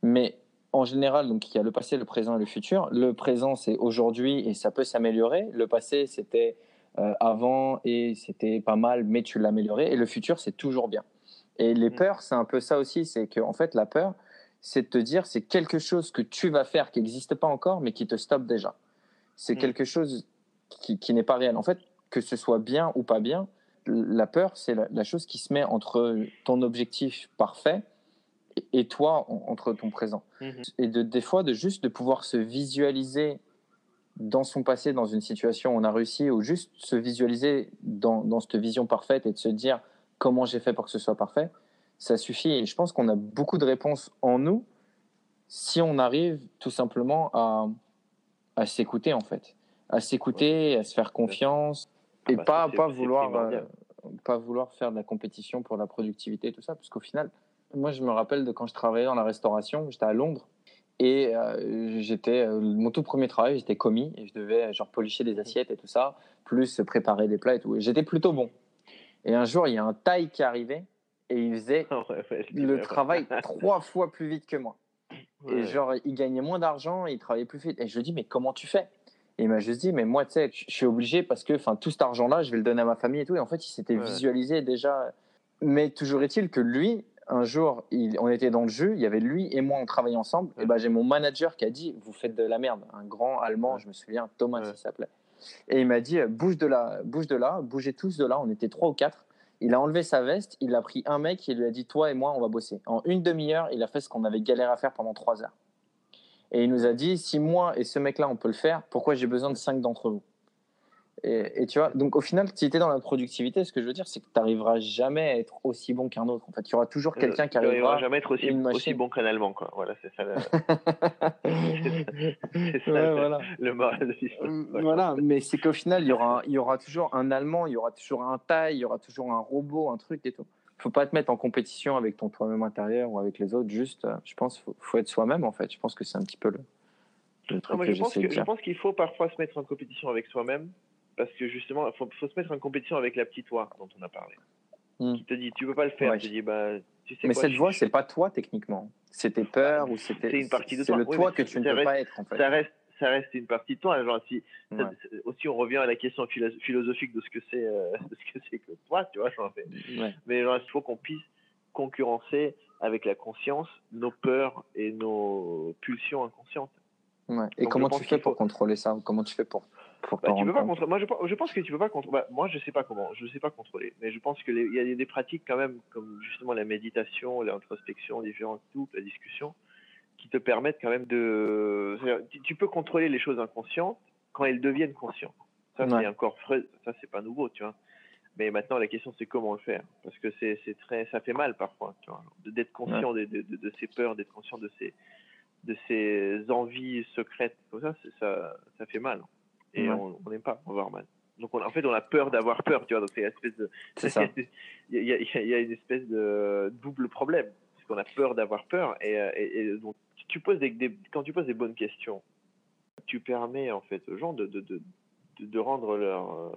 Mais en général, donc, il y a le passé, le présent et le futur. Le présent, c'est aujourd'hui et ça peut s'améliorer. Le passé, c'était euh, avant et c'était pas mal, mais tu l'as amélioré. Et le futur, c'est toujours bien. Et les Mm. peurs, c'est un peu ça aussi. C'est que, en fait, la peur, c'est de te dire, c'est quelque chose que tu vas faire qui n'existe pas encore, mais qui te stoppe déjà. C'est Mm. quelque chose qui, qui n'est pas réel. En fait, que ce soit bien ou pas bien, la peur, c'est la, la chose qui se met entre ton objectif parfait et, et toi, en- entre ton présent. Mhm. Et de, des fois, de juste de pouvoir se visualiser dans son passé, dans une situation où on a réussi, ou juste se visualiser dans, dans cette vision parfaite et de se dire comment j'ai fait pour que ce soit parfait, ça suffit. Et je pense qu'on a beaucoup de réponses en nous si on arrive tout simplement à, à s'écouter, en fait. À s'écouter, à se faire confiance Ah et bah, pas, pas, vouloir, euh, pas vouloir faire de la compétition pour la productivité et tout ça. Parce qu'au final, moi, je me rappelle de quand je travaillais dans la restauration, j'étais à Londres. Et euh, j'étais euh, mon tout premier travail, j'étais commis et je devais genre policher des assiettes et tout ça, plus préparer des plats et tout. Et j'étais plutôt bon. Et un jour, il y a un taille qui arrivait et il faisait Ah ouais, ouais, je le travail trois fois plus vite que moi. ouais. Et genre, il gagnait moins d'argent, il travaillait plus vite. Et je lui dis, mais comment tu fais? Et il m'a juste dit, mais moi, tu sais, je suis obligé parce que enfin, tout cet argent-là, je vais le donner à ma famille et tout. Et en fait, il s'était visualisé déjà. Mais toujours est-il que lui, un jour, il, on était dans le jeu, il y avait lui et moi, on travaillait ensemble. Et ben, j'ai mon manager qui a dit, vous faites de la merde. Un grand allemand, je me souviens, Thomas, il s'appelait. Et il m'a dit, bouge de là, bouge de là, bougez tous de là. On était trois ou quatre. Il a enlevé sa veste, il a pris un mec et il lui a dit Toi et moi, on va bosser. En une demi-heure, il a fait ce qu'on avait galéré à faire pendant trois heures. Et il nous a dit Si moi et ce mec-là, on peut le faire, pourquoi j'ai besoin de cinq d'entre vous? Et, et tu vois, donc au final, si tu es dans la productivité, ce que je veux dire, c'est que tu n'arriveras jamais à être aussi bon qu'un autre. En fait, il y aura toujours quelqu'un qui Euh, Tu n'arriveras arrivera. jamais être aussi, bon qu'un Allemand, quoi. Voilà, c'est ça le, ouais, ça, le- voilà. le moral de l'histoire. Euh, Voilà, mais c'est qu'au final, il y, aura, il y aura toujours un Allemand, il y aura toujours un taille, il y aura toujours un robot, un truc et tout. Faut pas te mettre en compétition avec ton toi-même intérieur ou avec les autres. Juste, euh, je pense, faut, faut être soi-même en fait. Je pense que c'est un petit peu le, le Non, truc moi, que je que- pense qu'il faut parfois se mettre en compétition avec soi-même, parce que justement, il faut, faut se mettre en compétition avec la petite voix dont on a parlé, Hmm. qui te dit tu peux pas le faire, Ouais. tu dis bah tu sais Mais quoi, cette voix, c'est pas toi techniquement. C'est tes peurs ou c'était. c'est une partie de C'est toi. le Oui, toi que tu ne peux reste- pas être en fait. ça reste ça reste une partie de toi. Genre si Ouais. aussi on revient à la question philo- philosophique de ce que c'est euh, de ce que c'est que toi, tu vois. genre, mais- Ouais. mais genre, il faut qu'on puisse concurrencer avec la conscience nos peurs et nos pulsions inconscientes. Ouais. Et Donc, comment tu fais pour contrôler ça? Comment tu fais pour Bah, tu peux pas contre... Moi, je, pense- je pense que tu peux pas contrôler. moi, je sais pas comment. Je sais pas contrôler. Mais je pense que les- il y a des pratiques quand même, comme justement la méditation, l'introspection, différentes tout, la discussion, qui te permettent quand même de. Tu, peux contrôler les choses inconscientes quand elles deviennent conscientes. Ça, Ouais. c'est encore frais. Ça, c'est pas nouveau, tu vois. Mais maintenant, la question, c'est comment le faire. Parce que c'est très, ça fait mal parfois, tu vois. D'être conscient de, de, de, de ses peurs, d'être conscient de ses, de ses envies secrètes, comme ça, ça, ça fait mal. Et Ouais. on n'aime pas avoir mal. Donc, on- en fait, on a peur d'avoir peur, tu vois. Donc, c'est une espèce de. C'est ça. Il y, y y a une espèce de double problème. Parce qu'on a peur d'avoir peur. Et, euh, et, et donc, si tu poses des, des- quand tu poses des bonnes questions, tu permets, en fait, aux gens de, de, de, de, de rendre leur euh,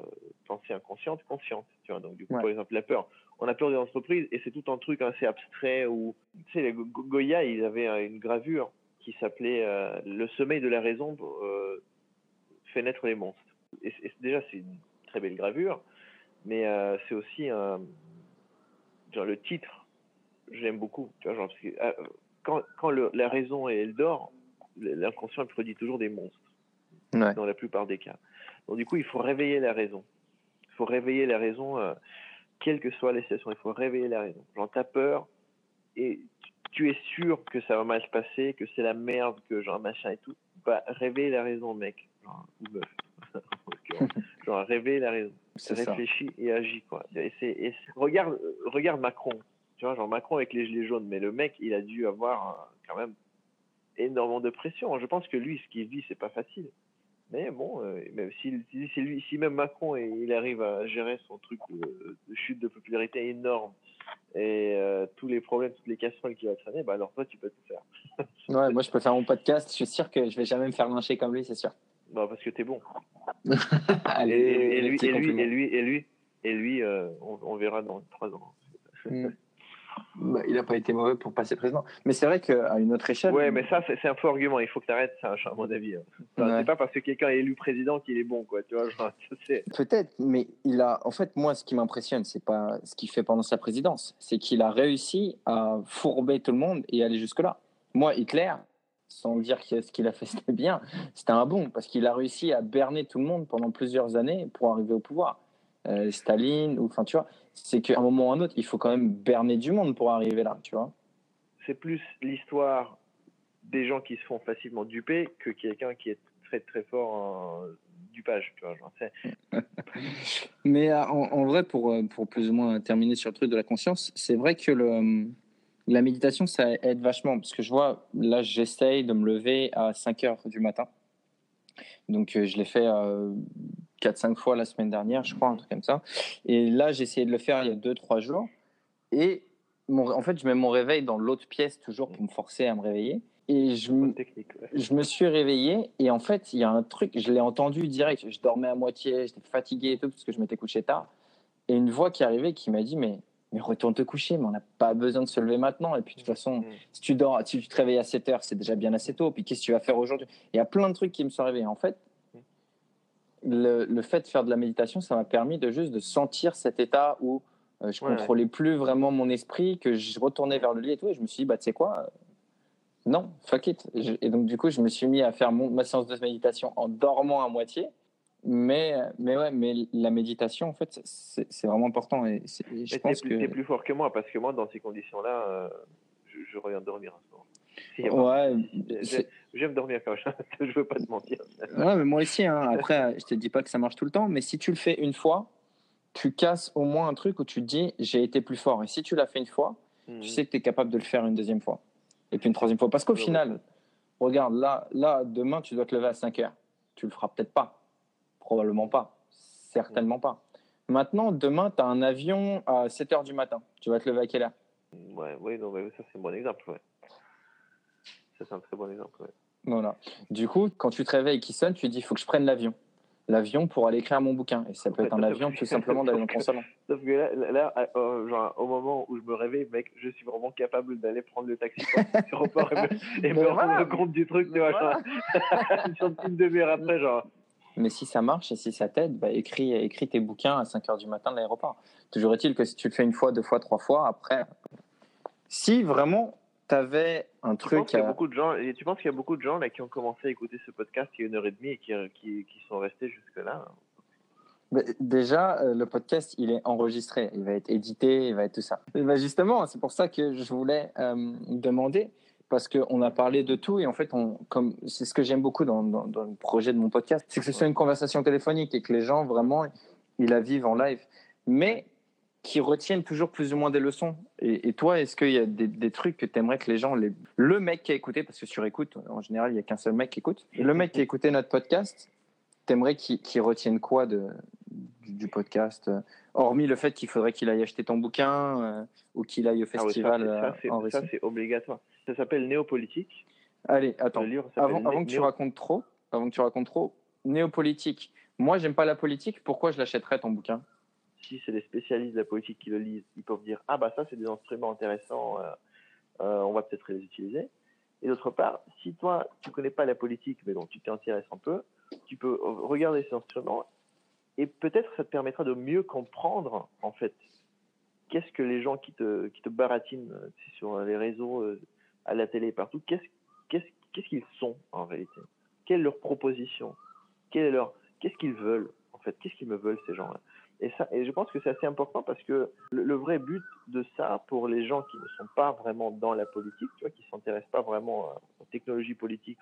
pensée inconsciente consciente. Tu vois. Donc, du coup, Ouais. par exemple, la peur. On a peur des entreprises et c'est tout un truc assez abstrait où, tu sais, les Goya, ils avaient euh, une gravure qui s'appelait euh, Le sommeil de la raison euh, fait naître les monstres. Et, déjà, c'est une très belle gravure, mais euh, c'est aussi un. Genre, le titre, je l'aime beaucoup. Tu vois, genre, parce que, euh, quand quand le- la raison elle dort, l'inconscient produit toujours des monstres, Ouais. dans la plupart des cas. Donc, du coup, il faut réveiller la raison. Il faut réveiller la raison, euh, quelle que soit la situation, il faut réveiller la raison. Genre, t'as peur et tu- es sûr que ça va mal se passer, que c'est la merde, que genre machin et tout. Bah, réveille la raison, mec. Genre, ou meuf. Genre, réveille la raison ça. réfléchis et agis quoi. Et et regarde, euh, regarde Macron. Tu vois, genre Macron avec les gilets jaunes, mais le mec, il a dû avoir euh, quand même énormément de pression. Je pense que lui, ce qu'il vit, c'est pas facile. Mais bon, euh, même si, lui, si même Macron, et il arrive à gérer son truc de, de chute de popularité énorme et euh, tous les problèmes, toutes les casseroles qu'il va traîner, bah alors toi, tu peux tout faire. Ouais, moi, je peux faire mon podcast. Je suis sûr que je vais jamais me faire lyncher comme lui, c'est sûr. Bah, parce que t'es bon. Allez, Et, lui, et lui, et lui, et lui, et lui, euh, on, on verra dans trois ans. Mm. Bah, il n'a pas été mauvais pour passer président. Mais c'est vrai qu'à une autre échelle. Ouais, mais ça, c'est un faux argument. Il faut que tu arrêtes ça, à mon avis. hein. Enfin, Ouais. C'est pas parce que quelqu'un est élu président qu'il est bon, quoi. Tu vois. Peut-être, mais il a. En fait, moi, ce qui m'impressionne, c'est pas ce qu'il fait pendant sa présidence, c'est qu'il a réussi à fourber tout le monde et aller jusque-là. Moi, Hitler, sans dire que ce qu'il a fait c'était bien, c'était un bon parce qu'il a réussi à berner tout le monde pendant plusieurs années pour arriver au pouvoir. Euh, Staline, ou enfin, tu vois, c'est qu'à un moment ou à un autre, il faut quand même berner du monde pour arriver là, tu vois. C'est plus l'histoire des gens qui se font facilement duper que quelqu'un qui est très très fort en dupage, tu vois. Genre, Mais euh, en, en vrai, pour, euh, pour plus ou moins terminer sur le truc de la conscience, c'est vrai que le, la méditation, ça aide vachement. Parce que je vois, là, j'essaye de me lever à 5 heures du matin. Donc, euh, je l'ai fait euh, 4-5 fois la semaine dernière, je crois, un truc comme ça. Et là, j'ai essayé de le faire il y a 2-3 jours. Et mon, en fait, je mets mon réveil dans l'autre pièce toujours pour me forcer à me réveiller. Et je, me- je me suis réveillé et en fait, il y a un truc, je l'ai entendu direct. Je dormais à moitié, j'étais fatigué et tout parce que je m'étais couché tard. Et une voix qui est arrivée qui m'a dit Mais, mais retourne te coucher, mais on n'a pas besoin de se lever maintenant. Et puis de toute façon, Mm. si tu dors, si tu te réveilles à 7 heures, c'est déjà bien assez tôt. Puis qu'est-ce que tu vas faire aujourd'hui? Il y a plein de trucs qui me sont réveillés. En fait, le, le fait de faire de la méditation, ça m'a permis de juste de sentir cet état où euh, je Ouais. contrôlais plus vraiment mon esprit, que je retournais vers le lit et tout. Et je me suis dit, bah, tu sais quoi? Non, fuck it. Je- et donc, du coup, je me suis mis à faire mon, ma séance de méditation en dormant à moitié. Mais, mais ouais, mais la méditation, en fait, c'est vraiment important. Et, et je Mais pense plus, que. t'es plus fort que moi parce que moi, dans ces conditions-là, euh, je, je reviens dormir à ce moment. Si, Ouais, J'aime dormir quand même. je veux pas te mentir. Ouais, mais moi aussi. Hein. Après, je te dis pas que ça marche tout le temps, mais si tu le fais une fois, tu casses au moins un truc où tu te dis j'ai été plus fort. Et si tu l'as fait une fois, Mhm. tu sais que tu es capable de le faire une deuxième fois. Et puis une troisième fois. Parce qu'au final, regarde, là, là, demain, tu dois te lever à 5 heures. Tu le feras peut-être pas. Probablement pas. Certainement pas. Maintenant, demain, tu as un avion à 7 heures du matin. Tu vas te lever à quelle heure? Ouais, ouais, non, mais ça c'est un bon exemple. Ouais. Ça c'est un très bon exemple. Ouais. Voilà. Du coup, quand tu te réveilles et qu'il sonne, tu dis il faut que je prenne l'avion. L'avion pour aller écrire mon bouquin. Et ça peut être un avion tout simplement d'aller ton salon. Sauf que là, euh, genre, au moment où je me réveille, mec, je suis vraiment capable d'aller prendre le taxi pour l'aéroport et me, et me Mais rendre compte du truc, tu vois. Voilà. Genre, une demi-heure après, genre. Mais si ça marche et si ça t'aide, bah, écris, écris tes bouquins à 5 heures du matin de l'aéroport. Toujours est-il que si tu le fais une fois, deux fois, trois fois, après, Si vraiment tu avais un Tu penses truc qu'il y a à... beaucoup de gens, et tu penses qu'il y a beaucoup de gens là qui ont commencé à écouter ce podcast il y a une heure et demie et qui, qui, qui sont restés jusque-là? Déjà, euh, le podcast, il est enregistré, il va être édité, il va être tout ça. Et ben justement, c'est pour ça que je voulais euh, demander, parce qu'on a parlé de tout et en fait, on, comme c'est ce que j'aime beaucoup dans, dans, dans le projet de mon podcast, c'est que ce soit une conversation téléphonique et que les gens vraiment, ils la vivent en live, mais qui retiennent toujours plus ou moins des leçons. Et, et toi, est-ce qu'il y a des, des trucs que tu aimerais que les gens, les... le mec qui a écouté, parce que sur écoute, en général, il n'y a qu'un seul mec qui écoute, le mec qui a écouté notre podcast, t'aimerais qu'il qu'il retienne quoi de, du, du podcast euh, Hormis le fait qu'il faudrait qu'il aille acheter ton bouquin euh, ou qu'il aille au Ah ouais, ça, festival euh, ça, c'est- en ça, Russie? c'est obligatoire. Ça s'appelle Néopolitique. Allez, attends. Avant, Né- que tu racontes trop, avant que tu racontes trop, néopolitique. Moi, j'aime pas la politique. Pourquoi je l'achèterais ton bouquin? Si c'est des spécialistes de la politique qui le lisent, ils peuvent dire ah bah ça c'est des instruments intéressants, euh, euh, on va peut-être les utiliser. Et d'autre part, si toi tu connais pas la politique, mais donc tu t'intéresses un peu, tu peux regarder ces instruments et peut-être ça te permettra de mieux comprendre en fait qu'est-ce que les gens qui te qui te baratinent euh, sur les réseaux, à la télé, partout, qu'est-ce qu'ils sont en réalité? Quelle est leur proposition? Quelle est leur qu'est-ce qu'ils veulent en fait? Qu'est-ce qu'ils me veulent ces gens-là? Et, ça, et je pense que c'est assez important parce que le, le vrai but de ça, pour les gens qui ne sont pas vraiment dans la politique, tu vois, qui ne s'intéressent pas vraiment aux technologies politiques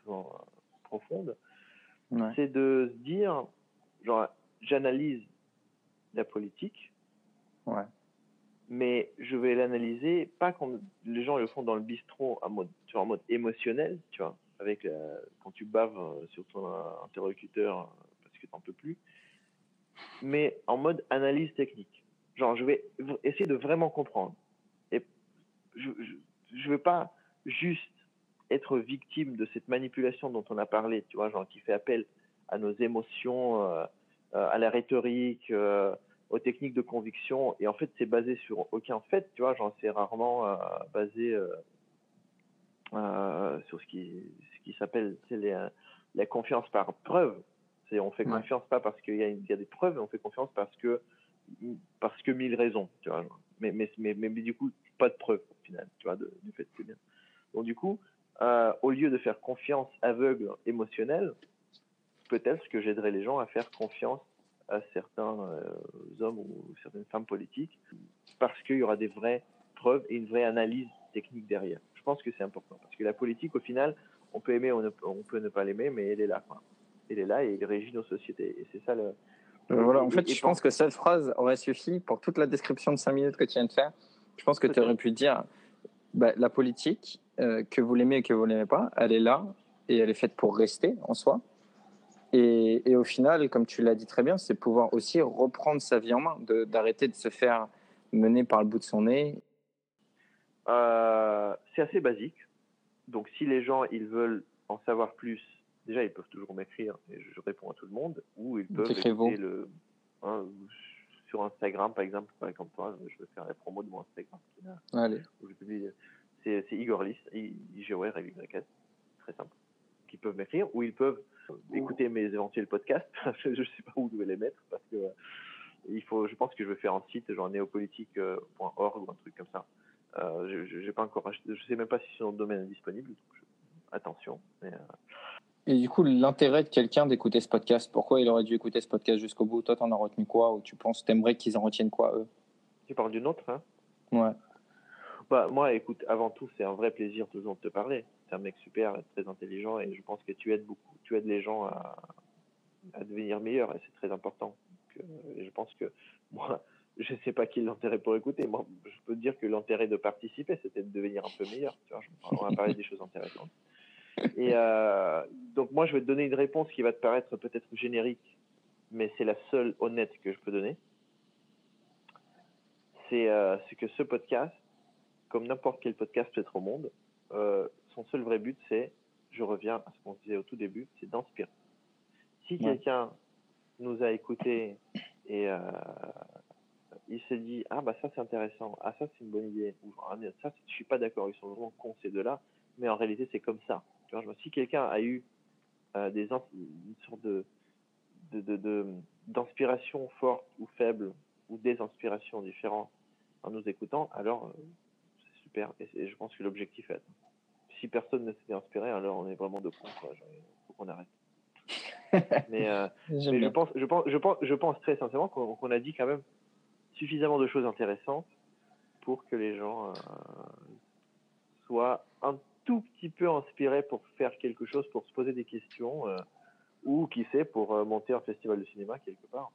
profondes, Ouais. c'est de se dire, genre, j'analyse la politique, Ouais. Mais je vais l'analyser pas comme les gens le font dans le bistrot, en mode, tu mode émotionnel, tu vois, avec quand tu baves euh, sur ton interlocuteur euh, parce que t'en peux plus, mais en mode analyse technique. Genre, je vais essayer de vraiment comprendre. Et je, je, je veux pas juste être victime de cette manipulation dont on a parlé, tu vois, genre qui fait appel à nos émotions, euh, à la rhétorique, aux techniques de conviction. Et en fait, c'est basé sur aucun fait, tu vois, genre c'est rarement euh, basé euh, euh, sur ce qui, ce qui s'appelle la confiance par preuve. C'est on fait Ouais. confiance pas parce qu'il y, y a des preuves, mais on fait confiance parce que parce que mille raisons, tu vois. Mais, mais, mais, mais, mais du coup, pas de preuve au final, tu vois, de- du fait que c'est bien. Donc du coup, euh, au lieu de faire confiance aveugle émotionnelle, peut-être que j'aiderais les gens à faire confiance à certains euh, hommes ou certaines femmes politiques parce qu'il y aura des vraies preuves et une vraie analyse technique derrière. Je pense que c'est important parce que la politique, au final, on peut aimer, on, ne- on peut ne pas l'aimer, mais elle est là. quoi. Elle est là et elle régit nos sociétés. Et c'est ça le. Euh, voilà, en fait, je pense que cette phrase aurait suffi pour toute la description de 5 minutes que tu viens de faire. Je pense que tu aurais pu dire bah, la politique, euh, que vous l'aimez et que vous l'aimez pas, elle est là et elle est faite pour rester en soi. Et, et au final, comme tu l'as dit très bien, c'est pouvoir aussi reprendre sa vie en main, d'arrêter de se faire mener par le bout de son nez. Euh, c'est assez basique. Donc, si les gens ils veulent en savoir plus, déjà ils peuvent toujours m'écrire et je réponds à tout le monde, ou ils peuvent écouter le hein, sur Instagram par exemple, par exemple toi, je vais faire la promo de mon Instagram Allez. C'est Igor Lys, I G O R L Y S, très simple. Qui peuvent m'écrire, ou ils peuvent écouter mes éventuels podcasts. je ne sais pas où je vais les mettre parce que euh, il faut, je pense que je vais faire un site genre néopolitique.org ou un truc comme ça. Euh, je- je pas encore acheté, je sais même pas si son domaine est disponible. donc je- attention. Mais, euh, Et du coup, l'intérêt de quelqu'un d'écouter ce podcast, pourquoi il aurait dû écouter ce podcast jusqu'au bout? Toi, t'en as retenu quoi? Ou tu penses, t'aimerais qu'ils en retiennent quoi, eux? Tu parles d'une autre, hein? Ouais. Bah moi, écoute, avant tout, c'est un vrai plaisir toujours de te parler. C'est un mec super, très intelligent, et je pense que tu aides beaucoup, tu aides les gens à, devenir meilleurs, et c'est très important. Euh, je pense que moi, je sais pas qui l'intérêt pour écouter. Moi, je peux te dire que l'intérêt de participer, c'était de devenir un peu meilleur. On va parler des choses intéressantes. Et euh, donc moi, je vais te donner une réponse qui va te paraître peut-être générique, mais c'est la seule honnête que je peux donner. C'est euh, que ce podcast, comme n'importe quel podcast peut-être au monde, euh, son seul vrai but, c'est, je reviens à ce qu'on disait au tout début, c'est d'inspirer. Si Ouais. quelqu'un nous a écoutés et euh, il s'est dit, ah bah ça c'est intéressant, ah ça c'est une bonne idée, ou ah, ça je suis pas d'accord, ils sont vraiment cons ces deux-là, mais en réalité c'est comme ça. Tu vois, si quelqu'un a eu euh, des une sorte de de- de- de- d'inspiration forte ou faible ou des inspirations différentes en nous écoutant, alors euh, super. Et, c'est- je pense que l'objectif est atteint. Si personne ne s'était inspiré, alors on est vraiment de con. quoi. Faut qu'on arrête. mais euh, mais je pense, je pense, je pense, je pense très sincèrement qu'on a dit quand même suffisamment de choses intéressantes pour que les gens euh, soient un tout petit peu inspirés pour faire quelque chose, pour se poser des questions, euh, ou qui sait, pour monter un festival de cinéma quelque part.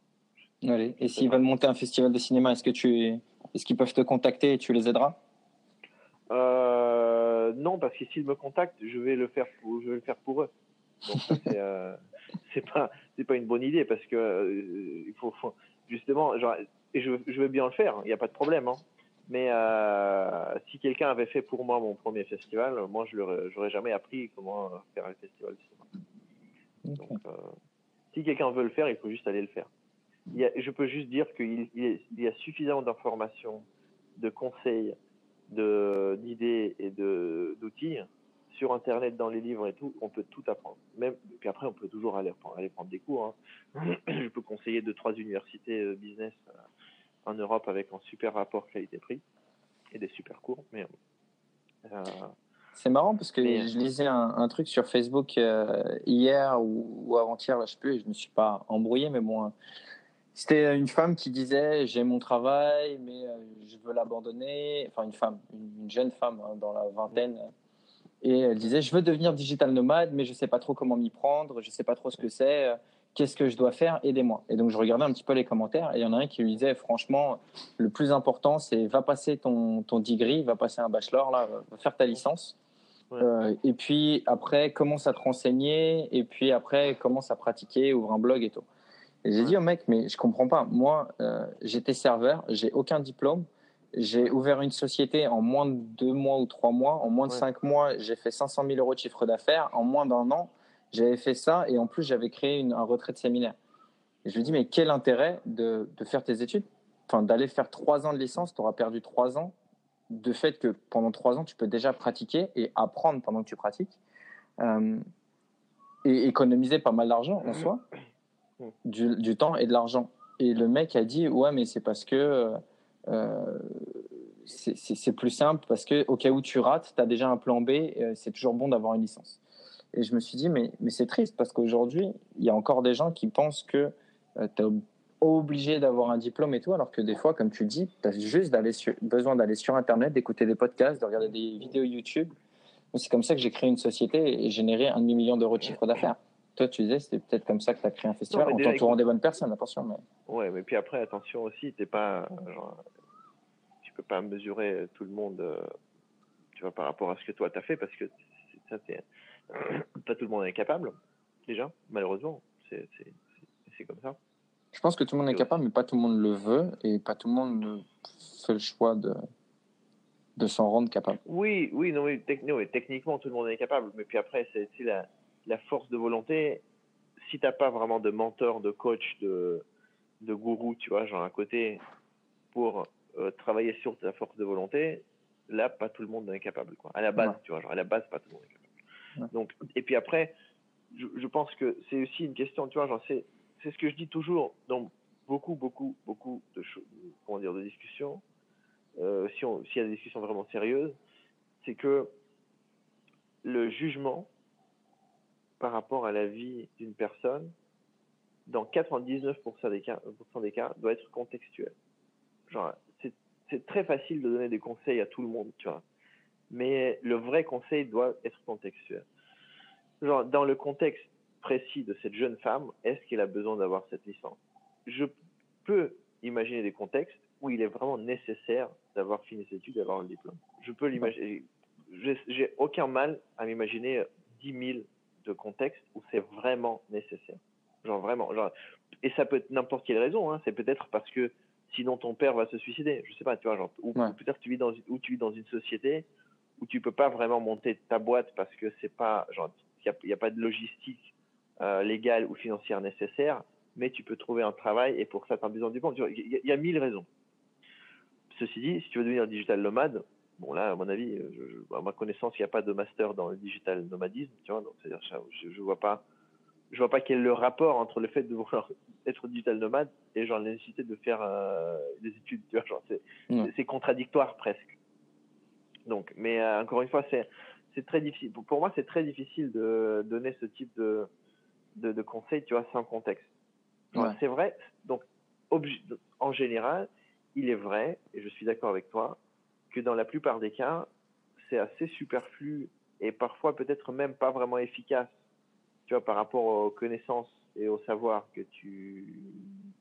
Allez. Et s'ils veulent monter un festival de cinéma, est-ce que tu, est-ce qu'ils peuvent te contacter et tu les aideras? Euh, non, parce que s'ils me contactent, je vais le faire pour, je vais le faire pour eux. Donc c'est euh, pas c'est pas une bonne idée parce que euh, il faut, faut- justement genre et je, je veux bien le faire, il n'y a pas de problème. Hein. Mais euh, si quelqu'un avait fait pour moi mon premier festival, moi je j'aurais jamais appris comment faire un festival de cinéma. Ok. Donc, si quelqu'un veut le faire, il faut juste aller le faire. Il y a, je peux juste dire qu'il il y a suffisamment d'informations, de conseils, d'idées et d'outils sur Internet, dans les livres et tout, on peut tout apprendre. Même, puis après, on peut toujours aller, prendre- aller prendre des cours. hein. je peux conseiller deux, trois universités euh, business euh, en Europe avec un super rapport qualité-prix et des super cours. Mais euh, C'est marrant parce que Mais- je lisais un, un truc sur Facebook euh, hier ou, ou avant-hier, je sais plus, et je me suis pas embrouillé, mais bon, c'était une femme qui disait j'ai mon travail, mais euh, je veux l'abandonner. Enfin, une femme, une, une jeune femme hein, dans la vingtaine, et elle disait je veux devenir digital nomade, mais je sais pas trop comment m'y prendre, je sais pas trop ce que c'est. euh, Qu'est-ce que je dois faire Aidez-moi. Et donc je regardais un petit peu les commentaires et il y en a un qui lui disait franchement le plus important c'est va passer ton ton degree, va passer un bachelor là, va faire ta licence. Ouais. Euh, et puis après, commence à te renseigner. Et puis après, commence à pratiquer, ouvre un blog et tout. Et j'ai dit au mec, mais je comprends pas. Moi, euh, j'étais serveur, j'ai aucun diplôme. J'ai ouvert une société en moins de deux mois ou trois mois. En moins de Ouais. cinq mois, j'ai fait 500 000 euros de chiffre d'affaires. En moins d'un an, j'avais fait ça. Et en plus, j'avais créé une, un retrait de séminaire. Et je lui dis, mais quel intérêt de, de faire tes études? Enfin, d'aller faire trois ans de licence, tu auras perdu trois ans de fait que pendant trois ans, tu peux déjà pratiquer et apprendre pendant que tu pratiques euh, et économiser pas mal d'argent en soi, du, temps et de l'argent. Et le mec a dit Ouais, mais c'est parce que euh, c'est- c'est plus simple, parce que au cas où tu rates, tu as déjà un plan B, euh, c'est toujours bon d'avoir une licence. Et je me suis dit Mais, mais c'est triste parce qu'aujourd'hui, il y a encore des gens qui pensent que tu es obligé d'avoir un diplôme et tout, alors que des fois, comme tu dis, tu as juste besoin d'aller sur Internet, d'écouter des podcasts, de regarder des vidéos YouTube. C'est comme ça que j'ai créé une société et généré un demi-million d'euros de chiffre d'affaires. Toi, tu disais, c'était peut-être comme ça que tu as créé un festival, mais en t'entourant des bonnes personnes, attention. Mais... Ouais, mais puis après, attention aussi, t'es pas, genre, tu peux pas mesurer tout le monde, euh, tu vois, par rapport à ce que toi t'as fait, parce que ça, pas tout le monde est capable, déjà, malheureusement, c'est, c'est, c'est- c'est comme ça. Je pense que tout le monde est capable, mais pas tout le monde le veut et pas tout le monde fait le choix de, de s'en rendre capable. Oui, oui, non, oui, tec- non, oui, techniquement, tout le monde est capable, mais puis après, c'est, c'est la, la force de volonté. Si t'as pas vraiment de mentor, de coach, de, de gourou, tu vois, genre à côté, pour euh, travailler sur ta force de volonté, là, pas tout le monde est capable, quoi. À la base, Ouais. tu vois, genre à la base, pas tout le monde est capable. Ouais. Donc, et puis après, je, je pense que c'est aussi une question, tu vois, genre c'est, c'est ce que je dis toujours dans beaucoup, beaucoup, beaucoup de choses, comment dire, de discussions. Euh, si on, s'il y a des discussions vraiment sérieuses, c'est que le jugement par rapport à la vie d'une personne, dans 99% des cas, doit être contextuel. Genre, c'est, très facile de donner des conseils à tout le monde, tu vois. Mais le vrai conseil doit être contextuel. Genre, dans le contexte précis de cette jeune femme, est-ce qu'elle a besoin d'avoir cette licence? Je peux imaginer des contextes où il est vraiment nécessaire d'avoir fini ses études et d'avoir le diplôme. Je peux l'imaginer. J'ai aucun mal à m'imaginer 10 000 de contextes où c'est vraiment nécessaire. Genre vraiment. Genre, et ça peut être n'importe quelle raison. Hein. C'est peut-être parce que sinon ton père va se suicider. Je sais pas, tu vois. Genre, ou Ouais. ou peut-être tu vis dans ou tu vis dans une société où tu peux pas vraiment monter ta boîte parce que c'est pas genre il y a, pas de logistique euh, légale ou financière nécessaire, mais tu peux trouver un travail et pour ça tu as besoin du banque. Il y, y a mille raisons. Ceci dit, si tu veux devenir digital nomade, bon là, à mon avis, euh, je, je- à ma connaissance, il n'y a pas de master dans le digital nomadisme, tu vois, donc c'est-à-dire, je, je vois pas, je vois pas quel est le rapport entre le fait de vouloir être digital nomade et genre la nécessité de faire euh, des études, tu vois, genre c'est, contradictoire presque. Donc, mais euh, encore une fois, c'est c'est très difficile. Pour, pour moi, c'est très difficile de donner ce type de de, de conseils, tu vois, sans contexte. Ouais. C'est vrai. Donc, obje- en général, il est vrai, et je suis d'accord avec toi, que dans la plupart des cas, c'est assez superflu et parfois peut-être même pas vraiment efficace, tu vois, par rapport aux connaissances et au savoir que tu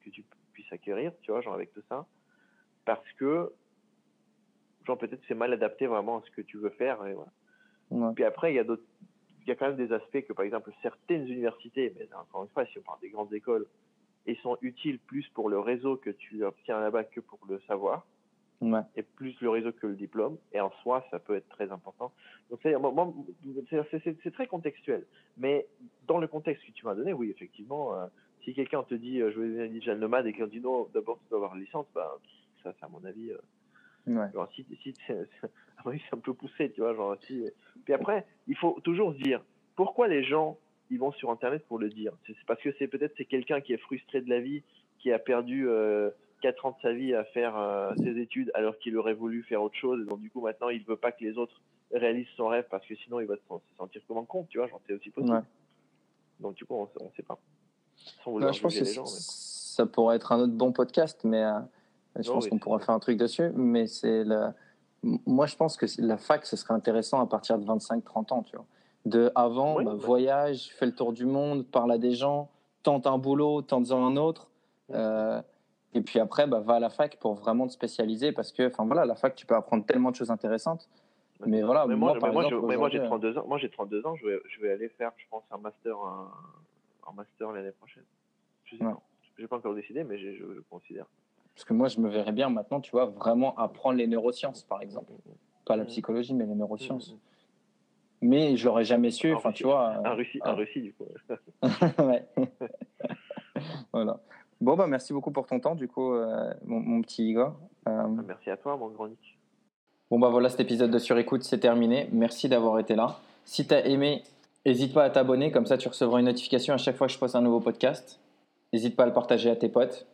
que tu puisses acquérir, tu vois, genre avec tout ça, parce que genre peut-être c'est mal adapté vraiment à ce que tu veux faire. Et voilà. Ouais. Puis après, il y a d'autres, il y a quand même des aspects que, par exemple, certaines universités, mais encore une fois, si on parle des grandes écoles, ils sont utiles plus pour le réseau que tu obtiens là-bas que pour le savoir, Ouais. et plus le réseau que le diplôme. Et en soi, ça peut être très important. Donc, c'est, très contextuel. Mais dans le contexte que tu m'as donné, oui, effectivement, euh, si quelqu'un te dit, euh, je veux devenir digital nomade, et qu'on dit non, d'abord tu dois avoir une licence, bah, ça, c'est à mon avis, euh, Ouais. Genre, si, si, à mon avis, c'est un peu poussé, tu vois. Genre, si... Puis après, il faut toujours se dire pourquoi les gens ils vont sur Internet pour le dire? C'est c'est parce que c'est peut-être c'est quelqu'un qui est frustré de la vie, qui a perdu euh, 4 ans de sa vie à faire euh, ses études alors qu'il aurait voulu faire autre chose. Et donc, du coup, maintenant, il veut pas que les autres réalisent son rêve parce que sinon, il va se se sentir comme un con, tu vois. Genre, c'est aussi possible. Ouais. Donc, du coup, on, on sait pas. Sans Non, vouloir je pense que les gens. mais- ça pourrait être un autre bon podcast, mais euh, je Non, pense oui, qu'on c'est pourra sûr. faire un truc dessus. Mais c'est le... Moi, je pense que la fac, ce serait intéressant à partir de 25-30 ans, tu vois. De avant, Oui, bah, ouais. voyage, fais le tour du monde, parle à des gens, tente un boulot, tente-en un autre. Euh, et puis après, bah, va à la fac pour vraiment te spécialiser parce que, enfin voilà, la fac, tu peux apprendre tellement de choses intéressantes. Mais voilà, mais moi, moi, moi, j'ai aujourd'hui, 32 ans. Moi, j'ai 32 ans. Je vais, je vais aller faire, je pense, un master, un, un master l'année prochaine. Je sais Ouais. pas. J'ai pas encore décidé, mais je, je considère. Parce que moi, je me verrais bien maintenant, tu vois, vraiment apprendre les neurosciences, par exemple. Pas la Mhm. psychologie, mais les neurosciences. Mhm. Mais je l'aurais jamais su. En Enfin, tu vois. Un Russie, un Russie, du coup. ouais. voilà. Bon, bah, merci beaucoup pour ton temps, du coup, euh, mon, mon petit Igor. Euh, Merci à toi, mon grand Nick. Bon bah voilà, cet épisode de Surécoute, c'est terminé. Merci d'avoir été là. Si tu as aimé, n'hésite pas à t'abonner, comme ça tu recevras une notification à chaque fois que je poste un nouveau podcast. N'hésite pas à le partager à tes potes.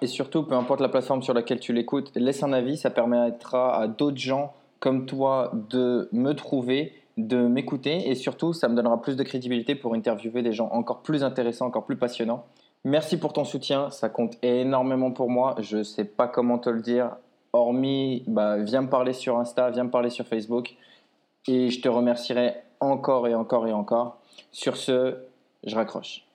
Et surtout, peu importe la plateforme sur laquelle tu l'écoutes, laisse un avis, ça permettra à d'autres gens comme toi de me trouver, de m'écouter et surtout, ça me donnera plus de crédibilité pour interviewer des gens encore plus intéressants, encore plus passionnants. Merci pour ton soutien, ça compte énormément pour moi. Je sais pas comment te le dire, hormis bah, viens me parler sur Insta, viens me parler sur Facebook et je te remercierai encore et encore et encore. Sur ce, je raccroche.